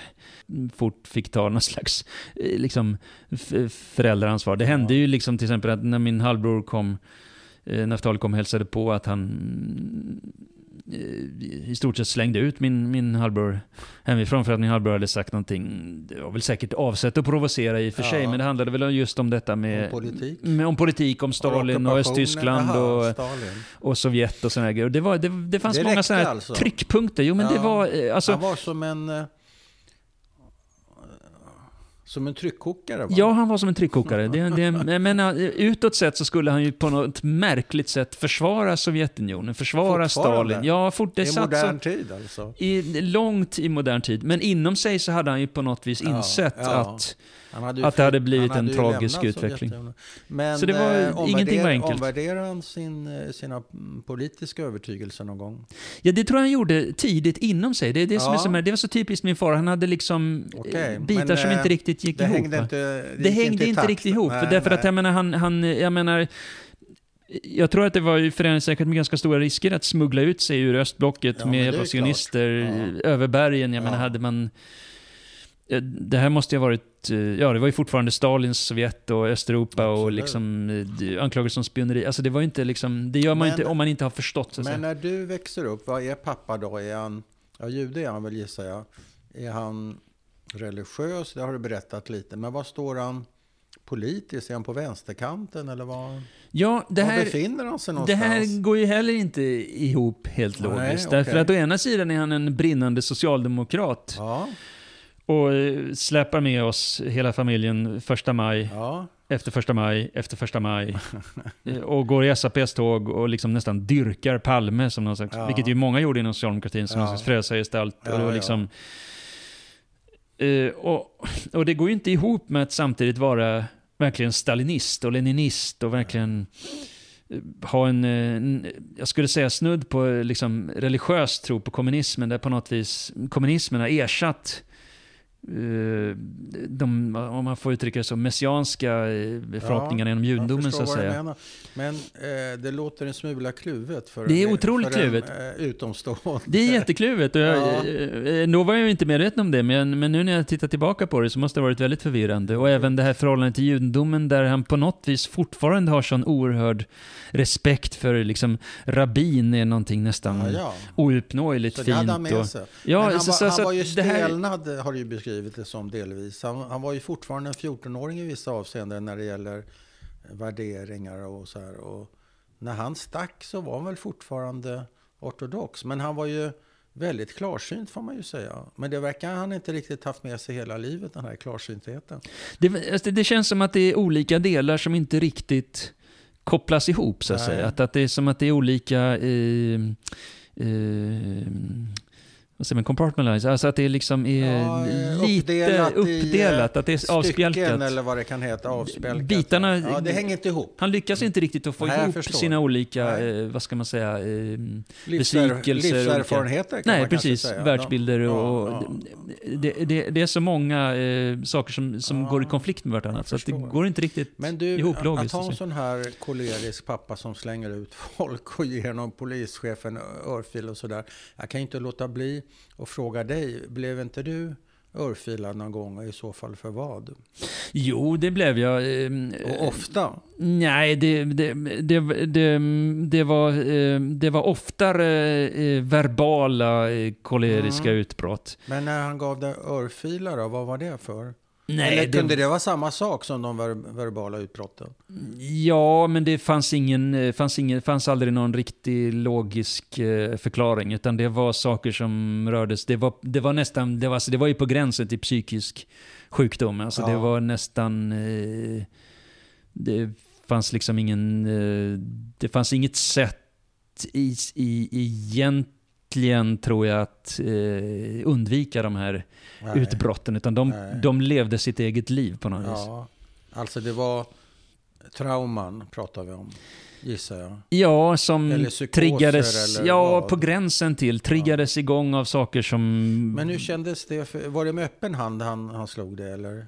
fort fick ta någon slags eh, liksom, föräldraansvar. Det hände Ja. ju liksom till exempel att när min halvbror kom, eh, Naftali kom och hälsade på, att han i stort sett slängde ut min, min halvbror hemifrån för att min halvbror hade sagt någonting. Det var väl säkert avsett att provocera i och för Ja. sig, men det handlade väl just om detta med Om politik? med, om politik, om Stalin och ockupationen? Östtyskland och, Stalin. och Sovjet och sådana grejer. Och Det, var, det, det fanns Det många sådana alltså? tryckpunkter. Jo, men det Ja. var... eh, Alltså, han var som en... eh, Som en tryckkokare va? Ja, han var som en tryckkokare. Det, det, jag menar, utåt sett så skulle han ju på något märkligt sätt försvara Sovjetunionen, försvara? Stalin. Ja, fort, det I modern så, tid alltså? i, långt i modern tid. Men inom sig så hade han ju på något vis Ja, insett ja. att hade Att det hade blivit hade en tragisk utveckling. Men Så det var- eh, ingenting var enkelt. Omvärderade han sin, eh, sina politiska övertygelser någon gång? Ja, det tror jag han gjorde tidigt inom sig. Det, är det, som är Ja. så, det var så typiskt min far. Han hade liksom eh, bitar men, som eh, inte riktigt gick Det ihop. hängde inte det gick hängde inte takt. riktigt ihop. Nej, för därför att nej. jag menar, han, han, jag menar, jag tror att det var förenat säkert med ganska stora risker att smuggla ut sig ur östblocket Ja, med det hjälp av sionister Ja. över bergen. Jag Ja. menar, hade man... eh, Det här måste ju ha varit, eh, ja det var ju fortfarande Stalins Sovjet och Östeuropa och liksom eh, anklagelser som spioneri. Alltså det var inte liksom, det gör man Men- inte om man inte har förstått Men säga. när du växer upp, vad är pappa då? Är han, ja jude är han väl gissar jag. Är han religiös? Det har du berättat lite. Men vad står han politiskt? Är han på vänsterkanten eller vad? Ja, det Var här, befinner han sig det någonstans? här går ju heller inte ihop helt Nej, logiskt. okej. Därför att å ena sidan är han en brinnande socialdemokrat Ja, och eh, släpar med oss hela familjen första maj, ja, efter första maj, efter första maj. Eh, och går i SAPs tåg och liksom nästan dyrkar Palme som någon slags, Ja. vilket ju många gjorde inom socialdemokratin, som Ja. någon slags frälsargestalt. Ja, och det var liksom... Eh, och, och det går ju inte ihop med att samtidigt vara verkligen stalinist och leninist och verkligen ha en, en, jag skulle säga snudd på liksom religiös tro på kommunismen, där på något vis kommunismen har ersatt de, om man får uttrycka det så, messianska eh, förhoppningarna inom judendomen så att säga. Men eh, det låter en smula kluvet för, Det är en- otroligt för kluvet. en eh, utomstående. Det är jättekluvet och jag, Ja. eh, då var jag ju inte medveten om det, men, men nu när jag tittar tillbaka på det så måste det ha varit väldigt förvirrande. Och även det här förhållandet till judendomen där han på något vis fortfarande har sån oerhörd respekt för liksom rabbin är någonting nästan Ja, ja. ouppnåeligt Så det fint. hade han med och, sig. Ja, Men han, så- var, så- han så var ju det här- stelnad, har du ju beskrivit det som delvis. Han, han var ju fortfarande en 14-åring i vissa avseenden när det gäller värderingar och så här. Och när han stack så var han väl fortfarande ortodox. Men han var ju väldigt klarsynt får man ju säga. Men det verkar han inte riktigt haft med sig hela livet, den här klarsyntheten. Det, alltså, det känns som att det är olika delar som inte riktigt kopplas ihop, så att Nej. säga. Att, att det är som att det är olika... Eh, eh, vad säger man? Compartmentalize. Alltså att det liksom är Ja, eh, lite uppdelat uppdelat, i, eh, att det är Stycken avspjälkat. eller vad det kan heta, avspjälkat. Bitarna- Ja, det hänger inte ihop. Han lyckas inte riktigt att få Nej, ihop sina olika, Nej. eh, vad ska man säga, eh, Livser, besvikelser. livserfarenheter kan Nej, man precis. säga. Världsbilder Ja, och... ja, Det, det, det är så många eh, saker som, som går i konflikt med jag Så det går inte riktigt Men du, ihop logiskt. att ha en alltså. sån här kolerisk pappa som slänger ut folk och ger någon polischef en örfil och sådär. Jag kan inte låta bli att fråga dig, blev inte du örfilad någon gång och i så fall för vad? Jo, det blev jag. Eh, Och ofta? Nej, det, det, det, det, var, eh, det var oftare eh, verbala eh, koleriska Mm. utbrott. Men när han gav dig örfilar vad var det för? Nej, Eller det- kunde det vara samma sak som de ver verbala utbrotten? Ja, men det fanns, ingen, eh, fanns, ingen, fanns aldrig någon riktig logisk eh, förklaring, utan det var saker som rördes. Det var, det var nästan, det var, alltså, det var ju på gränsen till psykisk sjukdom. Alltså det Ja. var nästan, eh, det fanns liksom ingen, det fanns inget sätt i, i, egentligen tror jag att eh, undvika de här Nej. utbrotten, utan de, Nej. de levde sitt eget liv på något vis. Ja, alltså det var trauman pratar vi om, gissar jag. Ja, som Eller triggades, eller ja, vad? på gränsen till, triggades igång av saker som... Men hur kändes det? För, var det med öppen hand han, han slog det eller?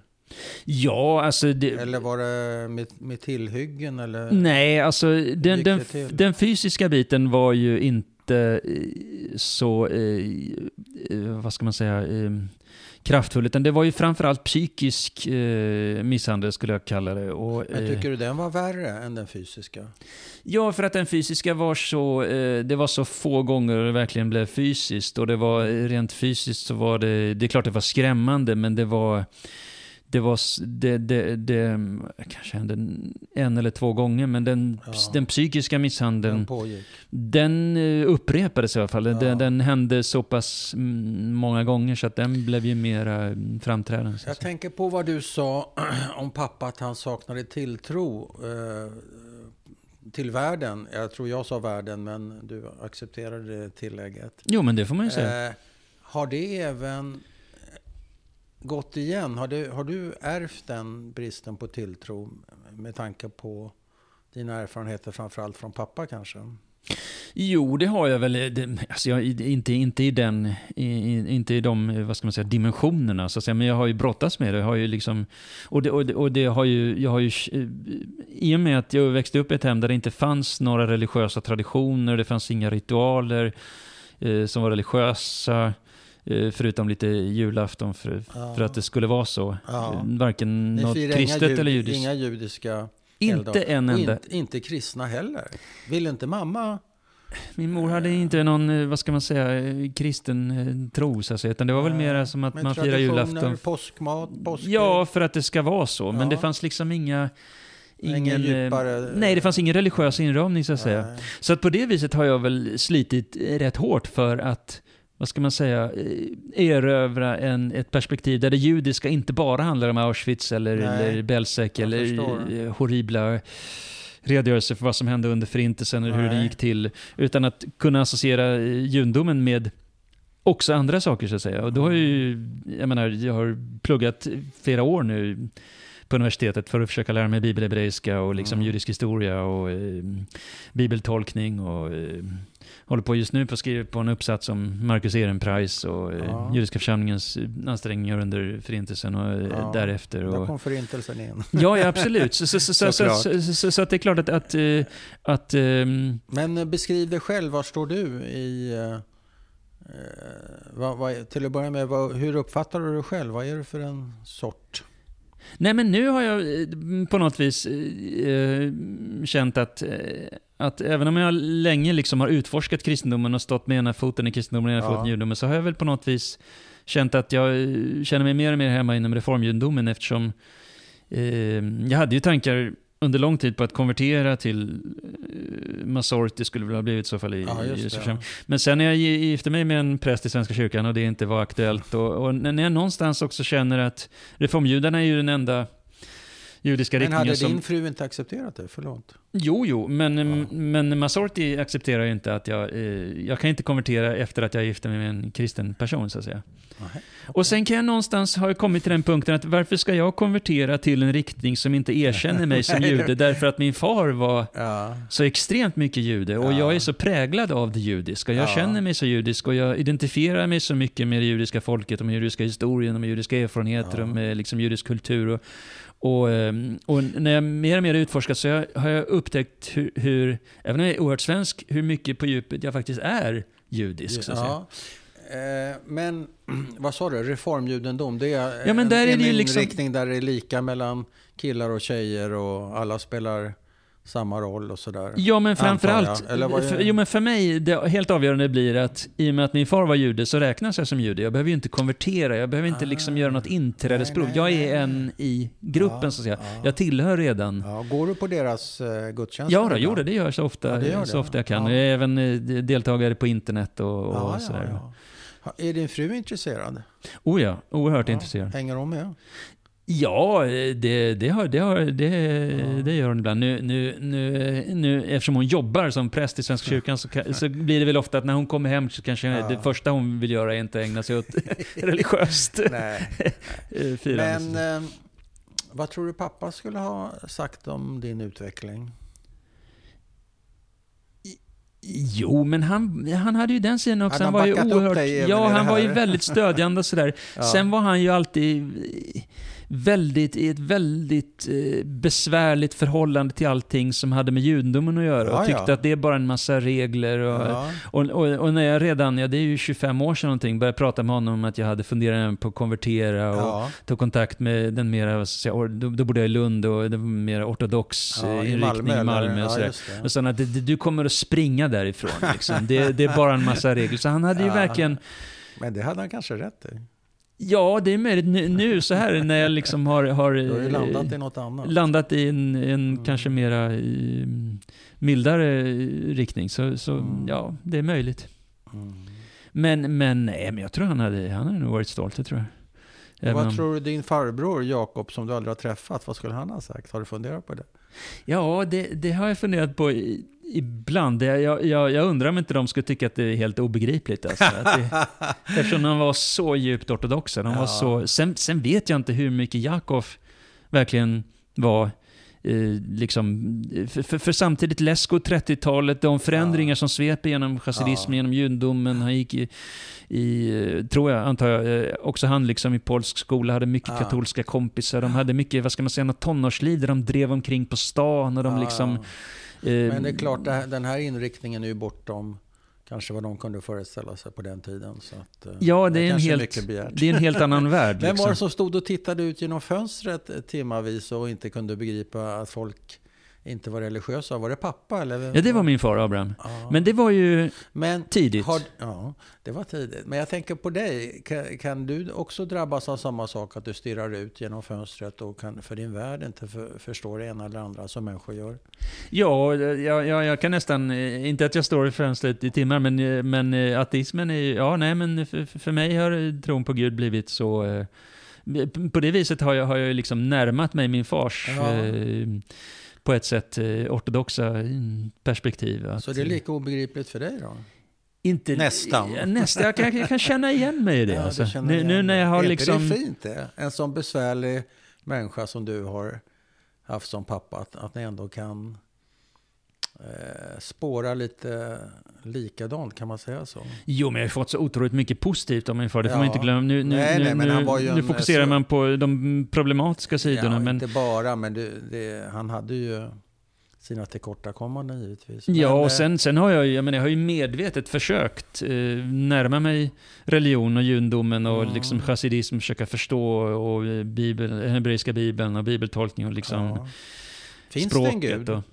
Ja, alltså... Det, Eller var det med, med tillhyggen eller? nej, alltså den, den, den fysiska biten var ju inte eh, så, eh, eh, vad ska man säga, kraftfull. Utan det var ju framförallt psykisk eh, misshandel skulle jag kalla det. Och, Men tycker du den var värre än den fysiska? Ja, för att den fysiska var så, eh, det var så få gånger det verkligen blev fysiskt. Och det var rent fysiskt så var det, det är klart det var skrämmande, men det var, det var, s- det, det, det kanske hände en eller två gånger, men den, Ja. den psykiska misshandeln, Den pågick? den eh, upprepades i alla fall. Ja. Den, den hände så pass mm, många gånger så att den blev ju mera mm, framträdande. Jag tänker på vad du sa om pappa, att han saknade tilltro eh, till världen. Jag tror jag sa världen, men du accepterade det tillägget. Jo, men det får man ju säga. Eh, har det även gått igen? Har du, har du ärvt den bristen på tilltro med tanke på dina erfarenheter, framförallt från pappa kanske? Jo, det har jag väl. Alltså jag, inte, inte, i den, i, inte i de vad ska man säga, dimensionerna, så att säga. men jag har ju brottats med det. Jag har ju liksom, och det, och det, och det har ju, jag har ju, eh, I och med att jag växte upp i ett hem där det inte fanns några religiösa traditioner, det fanns inga ritualer eh, som var religiösa, eh, förutom lite julafton för, Ja. för att det skulle vara så. Ja. Eh, Varken något kristet inga, eller judiskt. inga judiska Inte helgdagar. en enda. inte, inte kristna heller. Vill inte mamma min mor hade inte någon, eh, vad ska man säga, eh, kristen eh, tro så att säga, utan det var väl mer som att Men man firar julafton. påskmat, påsk... Ja, för att det ska vara så, men Ja. det fanns liksom inga... Ingen Ingen, eh, djupare- nej, det fanns ingen religiös inramning så att säga. Nej. Så att på det viset har jag väl slitit eh, rätt hårt för att, vad ska man säga, eh, erövra en, ett perspektiv där det judiska inte bara handlar om Auschwitz eller, Nej, eller Belzec eller förstår. eh, horribla redogörelser för vad som hände under förintelsen eller hur det gick till. Utan att kunna associera eh, judendomen med också andra saker så att säga. Och då har jag ju, jag menar, jag har pluggat flera år nu på universitetet för att försöka lära mig bibelhebreiska och liksom Mm. judisk historia och eh, bibeltolkning och eh, håller på just nu på att skriva på en uppsats om Marcus Ehrenpreis och eh, Ja. judiska församlingens eh, anställningar under förintelsen och eh, Ja, därefter. Och, kom förintelsen in. ja, ja, absolut. Så, så, så, så, så, att det är klart att, att, att ehm, Men beskriv dig själv, var står du i... eh, vad, vad, till att börja med, vad, hur uppfattar du dig själv? Vad är du för en sort? Nej, men nu har jag på något vis eh, känt att, att även om jag länge liksom har utforskat kristendomen och stått med ena foten i kristendomen och ena Ja. foten i judendomen, så har jag väl på något vis känt att jag eh, känner mig mer och mer hemma inom reformjudendomen eftersom eh, jag hade ju tankar under lång tid på att konvertera till eh, Masorti skulle väl ha blivit i så fall i, Ja, det. Men sen när jag gi- gifte mig med en präst i Svenska kyrkan och det inte var aktuellt och, och när jag någonstans också känner att reformjudarna är ju den enda judiska Men riktningen hade som... din fru inte accepterat det? Förlåt. Jo, jo, men, Ja. men Masorti accepterar ju inte att jag... Eh, jag kan inte konvertera efter att jag gifte mig med en kristen person, så att säga. Nej. Och sen kan jag någonstans ha kommit till den punkten att varför ska jag konvertera till en riktning som inte erkänner mig som jude därför att min far var Ja. så extremt mycket jude och Ja. jag är så präglad av det judiska. Jag Ja. känner mig så judisk och jag identifierar mig så mycket med det judiska folket och med judiska historien och med judiska erfarenheter och med liksom judisk kultur. Och, och, ehm, och när jag mer och mer utforskat så jag, har jag upptäckt hur, hur, även om jag är oerhört svensk, hur mycket på djupet jag faktiskt är judisk. Så att säga. Ja. Eh, Men vad sa du, reformjudendom, det är, Ja, men där en, är det ju en liksom- där det är lika mellan killar och tjejer och alla spelar samma roll och sådär. Ja, men framförallt, för, jo men för mig, det helt avgörande blir att i och med att min far var jude så räknas jag som jude. Jag behöver ju inte konvertera, jag behöver inte Ah. liksom göra något inträdesprov. Nej, nej, Jag är en i gruppen Ja, så att säga. ja. Jag tillhör redan. Ja, går du på deras eh, gudstjänster? Ja, då, jo, det gör jag så ofta, Ja, så ofta jag kan. Ja. Jag är även eh, deltagare på internet och, och sådär. Är din fru intresserad? Oh ja, oerhört Ja. intresserad. Hänger hon med? Ja, det, det, har, det, har, det, Ja. det gör hon ibland. Nu, nu, nu, nu, eftersom hon jobbar som präst i Svenska kyrkan så, så blir det väl ofta att när hon kommer hem så kanske Ja. det första hon vill göra är inte ägna sig åt religiöst eh, firande. Men eh, vad tror du pappa skulle ha sagt om din utveckling? Jo, men han, han hade ju den sidan också. Han han var ju oerhört... dig Ja, han var ju väldigt stödjande och sådär. Ja. Sen var han ju alltid väldigt, i ett väldigt eh, besvärligt förhållande till allting som hade med judendomen att göra. Ja, och tyckte ja. att det är bara en massa regler. Och, Ja. och, och, och när jag redan, ja det är ju 25 år sedan någonting, började prata med honom om att jag hade funderat på att konvertera och ta kontakt med den mera, or- då, då bodde jag i Lund och var mer ortodox Ja, eh, i inriktning Malmö, i Malmö och sådär. Och sen att det, du kommer att springa därifrån. Liksom. Det, det är bara en massa regler. Så han hade ju verkligen, Men det hade han kanske rätt i. ja det är möjligt nu, nu så här när jag liksom har, har, har eh, landat i något annat. landat i en, en Mm. kanske mera eh, mildare riktning. Så, så Mm. ja, det är möjligt. Mm. Men, men, nej, men jag tror han hade, han hade nog varit stolt, det tror jag. Även Vad om- tror du din farbror Jakob, som du aldrig har träffat, vad skulle han ha sagt? Har du funderat på det? Ja, det, det har jag funderat på i, ibland. Jag, jag, jag undrar om inte de skulle tycka att det är helt obegripligt. Alltså, att det, eftersom de var så djupt ortodoxa. De var Ja. så, sen, sen vet jag inte hur mycket Jakov verkligen var eh, liksom, för, för, för samtidigt Lesko 30-talet, de förändringar Ja. som sveper genom chassidismen, Ja. genom judendomen, han gick i, i, tror jag, antar jag, eh, också han liksom i polsk skola hade mycket Ja. katolska kompisar, de hade mycket, vad ska man säga, något tonårsliv där de drev omkring på stan och de liksom... ja. eh, Men det är klart, den här inriktningen är ju bortom kanske vad de kunde föreställa sig på den tiden. Så att, eh, Ja, det är en helt-. Det är en helt annan värld. Vem var Liksom. det som stod och tittade ut genom fönstret timmavis och inte kunde begripa att folk inte var religiösa. Var det pappa? Eller? Ja, det var min far Abraham. Ja. Men det var ju Men tidigt. Har, ja, det var tidigt. Men jag tänker på dig. Kan, kan du också drabbas av samma sak? Att du stirrar ut genom fönstret och kan för din värld inte för, förstå det ena eller andra som människor gör? Ja, jag, jag, jag kan nästan, eh, inte att jag står i fönstret i timmar, men, eh, men eh, ateismen är ja nej men för, för mig har tron på Gud blivit så, på det viset har jag, har jag liksom närmat mig min fars, Ja. eh, på ett sätt, eh, ortodoxa perspektiv. Att, Så det är lika obegripligt för dig då? inte, Nästan. Nästan, jag kan, jag kan känna igen mig i det. Ja, alltså. nu, nu när jag har är liksom... inte det fint det? En sån besvärlig människa som du har haft som pappa. Att, att ni ändå kan eh, spåra lite likadant, kan man säga så? Jo, men jag har fått så otroligt mycket positivt om min far. Det får man Ja. inte glömma. Nu, nu, Nej, nej, men nu, han var ju nu en- fokuserar så- man på de problematiska sidorna. ja, men, inte bara, men det, det, han hade ju sina tillkortakommanden givetvis. Men, Ja, eh, och sen, sen har jag, jag, menar, jag har ju medvetet försökt eh, närma mig religion och judendomen och Mm. liksom chassidism, försöka förstå och eh, bibel, hebreiska bibeln och bibeltolkning och liksom ja. Finns språket. det en gud? Och,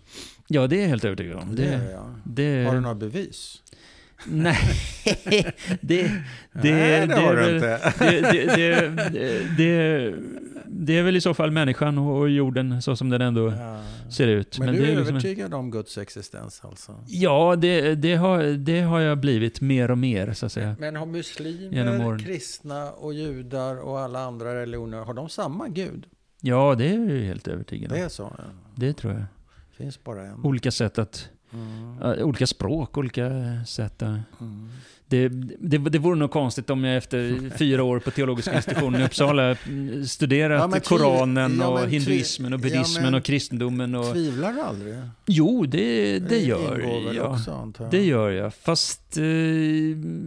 ja, det är jag helt övertygad om. det Det, jag. det, Har du några bevis? Nej, det, det, Nej, det har är du inte. det, det, det, det, det är väl i så fall människan och jorden så som den ändå Ja. ser ut. Men, du det är liksom övertygad om Guds existens alltså? Ja, det, det, har, det har jag blivit mer och mer så att säga. Men har muslimer, kristna och judar och alla andra religioner, har de samma gud? Ja, det är jag helt övertygad Det om. är så? ja. Det tror jag. Finns bara en. Olika sätt att, Mm. äh, olika språk, olika sätt att Mm. Det, det, det vore nog konstigt om jag efter fyra år på teologiska institutionen i Uppsala mm, studerat Ja, Koranen ja, och hinduismen och ja, buddhismen men- och kristendomen. Och, Tvivlar du aldrig? jo, det, det gör jag. också, jag. Det gör jag. Fast, eh,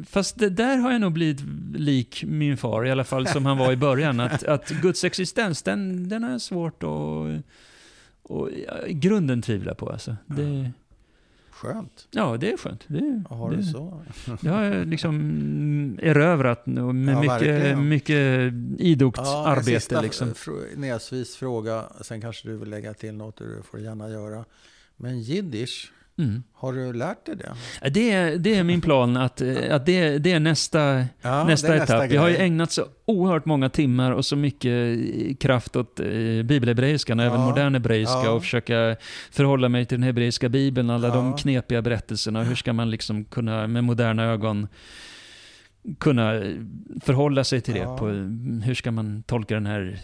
fast det där har jag nog blivit lik min far, i alla fall som han var i början. Att, att Guds existens, den, den är svårt att och, grunden tvivla på. Alltså. Det, Skönt. ja, det är skönt. Det, Har det, du så? det har jag liksom erövrat nu med Ja, mycket, verkligen. mycket idogt Ja, arbete. sista Liksom. fr- näsvis fråga, sen kanske du vill lägga till något, det får du gärna göra. Men jiddisch, Mm. har du lärt dig det? Det, är, det är min plan, att, att det, det är nästa, Ja, nästa det är etapp. jag har ju ägnat så oerhört många timmar och så mycket eh, kraft åt eh, bibelhebreiskan och Ja, även modern hebreiska ja. och försöka förhålla mig till den hebreiska bibeln, alla de knepiga berättelserna. Hur ska man liksom kunna med moderna ögon kunna förhålla sig till det? Ja. På, hur ska man tolka den här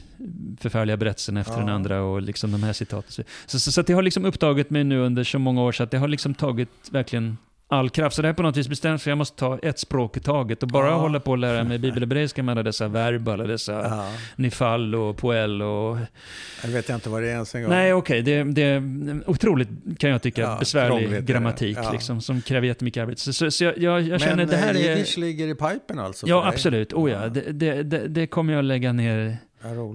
förfärliga berättelsen efter Ja. den andra och liksom de här citaten. Så, så, så det har liksom upptagit mig nu under så många år så att det har liksom tagit verkligen all kraft. Så det är på något vis bestämt för jag måste ta ett språk i taget och bara Ja. hålla på och lära mig bibelhebreiska med alla dessa verb, alla dessa Ja, nifall och poel och... jag vet inte vad det är ens en gång. Nej, okej, det, det är otroligt, kan jag tycka, Ja, besvärlig grammatik Ja. liksom, som kräver jättemycket arbete. Så, så, så jag, jag, jag Men känner det här eh, är... jiddisch ligger i pipen alltså? Ja, absolut. Oh, ja. Det, det, det, kommer jag lägga ner.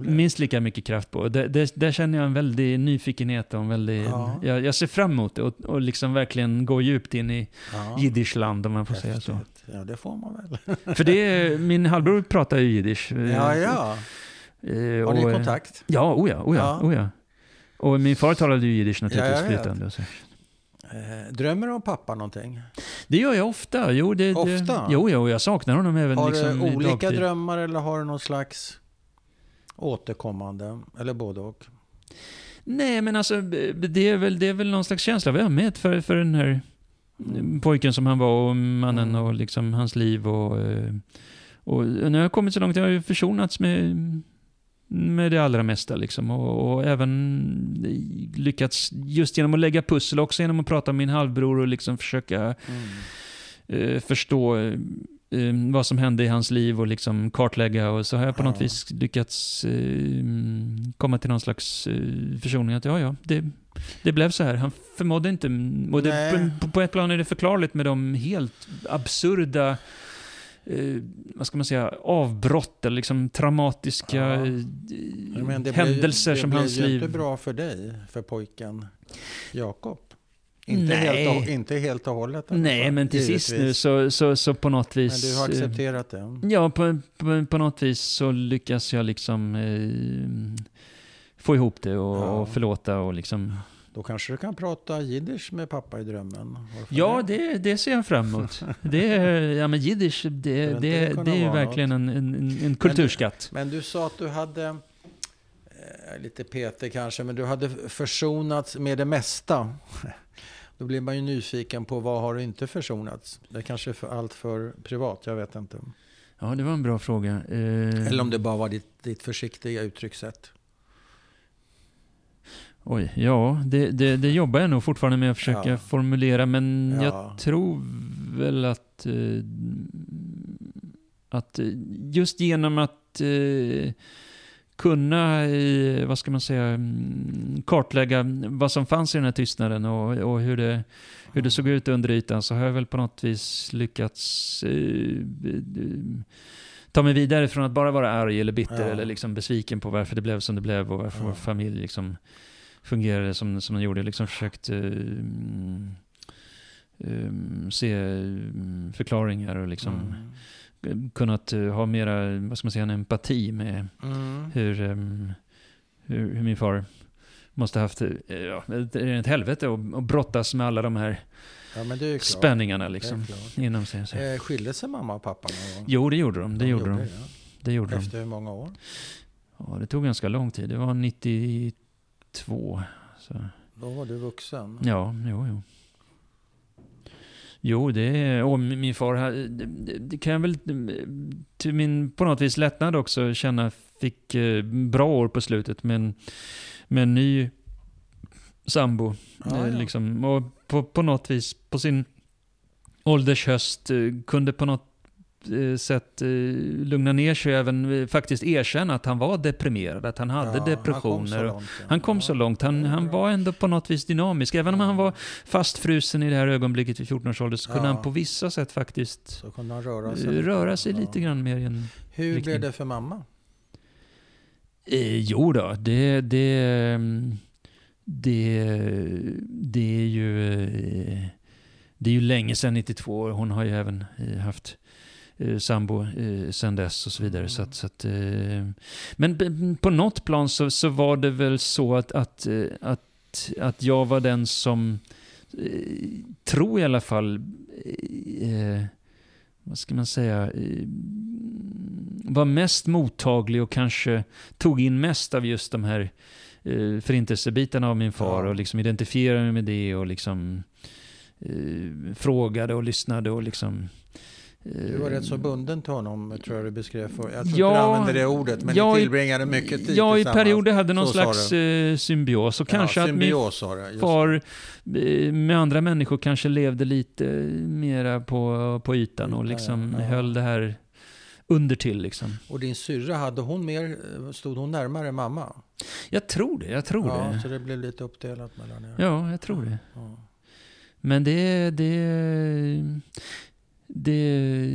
Minst lika mycket kraft på. Där känner jag en väldig nyfikenhet och en väldig... Ja. Jag, jag ser fram emot det och, och liksom verkligen gå djupt in i Ja. jiddischland om man får säga så. Häftigt. Ja, det får man väl. För det är, min halvbror pratar ju jiddisch. Ja, ja. Eh, Har och, ni eh, kontakt? Ja, oh ja, oh ja, Ja. oh ja. Och min far talade ju jiddisch naturligtvis flytande. och Så. Eh, drömmer du om pappa någonting? Det gör jag ofta. Jo, det, Ofta? Det, jo, jo, jag saknar honom även Har liksom du i olika dagtid. drömmar eller har du någon slags återkommande? Eller både och? Nej, men alltså det är väl, det är väl någon slags känsla av ömhet för, för den här Mm. pojken som han var och mannen Mm. och liksom hans liv och, eh, och nu har jag kommit så långt, jag har ju försonats med, med det allra mesta liksom och, och även lyckats just genom att lägga pussel, också genom att prata med min halvbror och liksom försöka Mm. eh, förstå eh, vad som hände i hans liv och liksom kartlägga och så har jag på något Ja. vis lyckats eh, komma till någon slags eh, försoning att ja, ja, det, det blev så här. Han förmådde inte, och det, på, på ett plan är det förklarligt med de helt absurda eh, vad ska man säga, avbrott eller liksom traumatiska Ja. eh, det händelser blev, som det hans blev ju liv... inte bra för dig, för pojken Jakob. Inte, Nej. helt, och, inte helt och hållet. Nej, men till sist nu givetvis. så, så, så på något Men vis... du har eh, accepterat det? Ja, på, på, på något vis så lyckas jag liksom eh, få ihop det och, Ja. och förlåta och liksom Då kanske du kan prata jiddisch med pappa i drömmen. Varför Ja, det, det ser jag fram emot. Det är, ja, men jiddisch, det, det, kunna det är verkligen en, en, en kulturskatt. Men du sa att du hade, eh, lite Peter kanske, men du hade försonats med det mesta. Då blir man ju nyfiken på vad har du inte försonats? Det är kanske är för allt för privat, jag vet inte. Ja, det var en bra fråga. Eh, Eller om det bara var ditt, ditt försiktiga uttryckssätt. Oj, ja, det, det, det jobbar jag nog fortfarande med att försöka Ja. formulera, men Ja. jag tror väl att, eh, att eh, just genom att eh, kunna, eh, vad ska man säga, mm, kartlägga vad som fanns i den här tystnaden och, och hur, det, hur det såg ut under ytan så har jag väl på något vis lyckats eh, eh, ta mig vidare från att bara vara arg eller bitter Ja. eller liksom besviken på varför det blev som det blev och varför Ja. vår familj liksom fungerade som, som den gjorde. Liksom försökt eh, mm, um, se mm, förklaringar och liksom Mm. Kunnat eh, ha mera, vad ska man säga, en empati med Mm. hur, ehm, hur, hur min far måste haft eh, ja, ett, ett helvete och, och brottas med alla de här Ja, spänningarna liksom inom sig. Så. Eh, skilde sig mamma och pappa någon gång? Jo, det gjorde de. Det gjorde de. det. Det gjorde de. Efter hur många år? Ja, det tog ganska lång tid. Det var 92. Så. Då var du vuxen. Ja, jo, jo. Jo, det och min far, hade- det, det- kan jag väl till min på något vis lättnad också känna, fick eh, bra år på slutet med en, med en ny sambo. Ja, Eh, ja. Liksom, och på, på något vis, på sin ålders höst, eh, kunde på något eh, sätt eh, lugna ner sig och även eh, faktiskt erkänna att han var deprimerad, att han hade Ja, depressioner. Han kom så långt. ja. han kom så långt. Han, han var ändå på något vis dynamisk. Även om han var fastfrusen i det här ögonblicket vid 14 års ålder så kunde han på vissa sätt faktiskt röra eh, sig. lite. röra sig lite grann mer i en... Hur riktning. blev det för mamma? Eh, jo då, det... Det, mm, det, det är ju... eh, Det är ju länge sedan 92 år. Hon har ju även eh, haft eh, sambo eh, sedan dess och så vidare. Så att, så att, eh, men på något plan så, så var det väl så att, att, eh, att, att jag var den som, eh, tror i alla fall, eh, vad ska man säga, var mest mottaglig och kanske tog in mest av just de här förintelsebitarna av min far och liksom identifierade mig med det och liksom eh, frågade och lyssnade och liksom Du var rätt så bunden till honom, tror jag du beskrev för. Jag tror Eh, Ja, inte du använde det ordet, men ja, ni tillbringade mycket tid Ja, i perioder hade någon Så slags eh, symbios och kanske ja, att min symbios det. just far eh, med andra människor kanske levde lite mera på, på ytan och liksom ja. höll det här under till liksom. Och din syrra, hade hon mer, eh, stod hon närmare mamma? Jag tror det, jag tror ja, det. så det blev lite uppdelat mellan er. Ja, jag tror det. Men det... det det,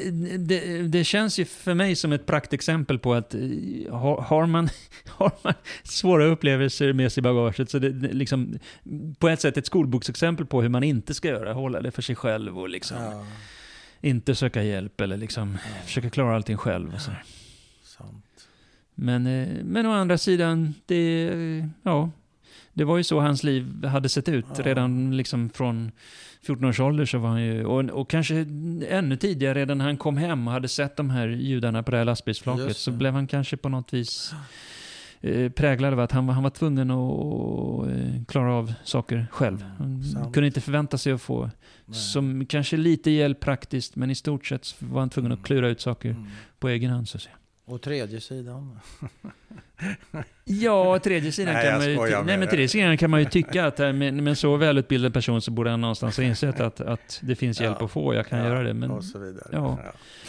det, det, det känns ju för mig som ett praktexempel på att eh, har, har, man, har man svåra upplevelser med sig i bagaget så det, det liksom på ett sätt ett skolboksexempel på hur man inte ska göra. Hålla det för sig själv och liksom Ja, inte söka hjälp eller liksom ja, försöka klara allting själv. Och så. sant. Men, eh, men å andra sidan, det, ja, det var ju så hans liv hade sett ut. Ja. Redan liksom från 14 års ålder så var han ju, och, och kanske ännu tidigare, redan när han kom hem och hade sett de här judarna på det här lastbilsflaket, så blev han kanske på något vis eh, präglad av att han, var- han var tvungen att eh, klara av saker själv. Han Sant. kunde inte förvänta sig att få, Nej. som kanske lite hjälp praktiskt, men i stort sett var han tvungen att Mm. klura ut saker Mm. på egen hand. Så att säga. Och tredje sidan? Ja, tredje sidan Nej, kan man ju, nej, men tredje sidan kan man ju tycka att eh, med, en så välutbildad person så borde han någonstans ha insett att, att det finns hjälp Ja. att få, jag kan Ja, göra det. Men och så vidare. ja,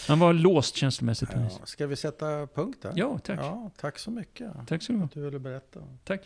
han var låst känslomässigt. Ja. Ska vi sätta punkt där? ja tack. Ja, tack så mycket Tack så ha. att du ville berätta. Tack.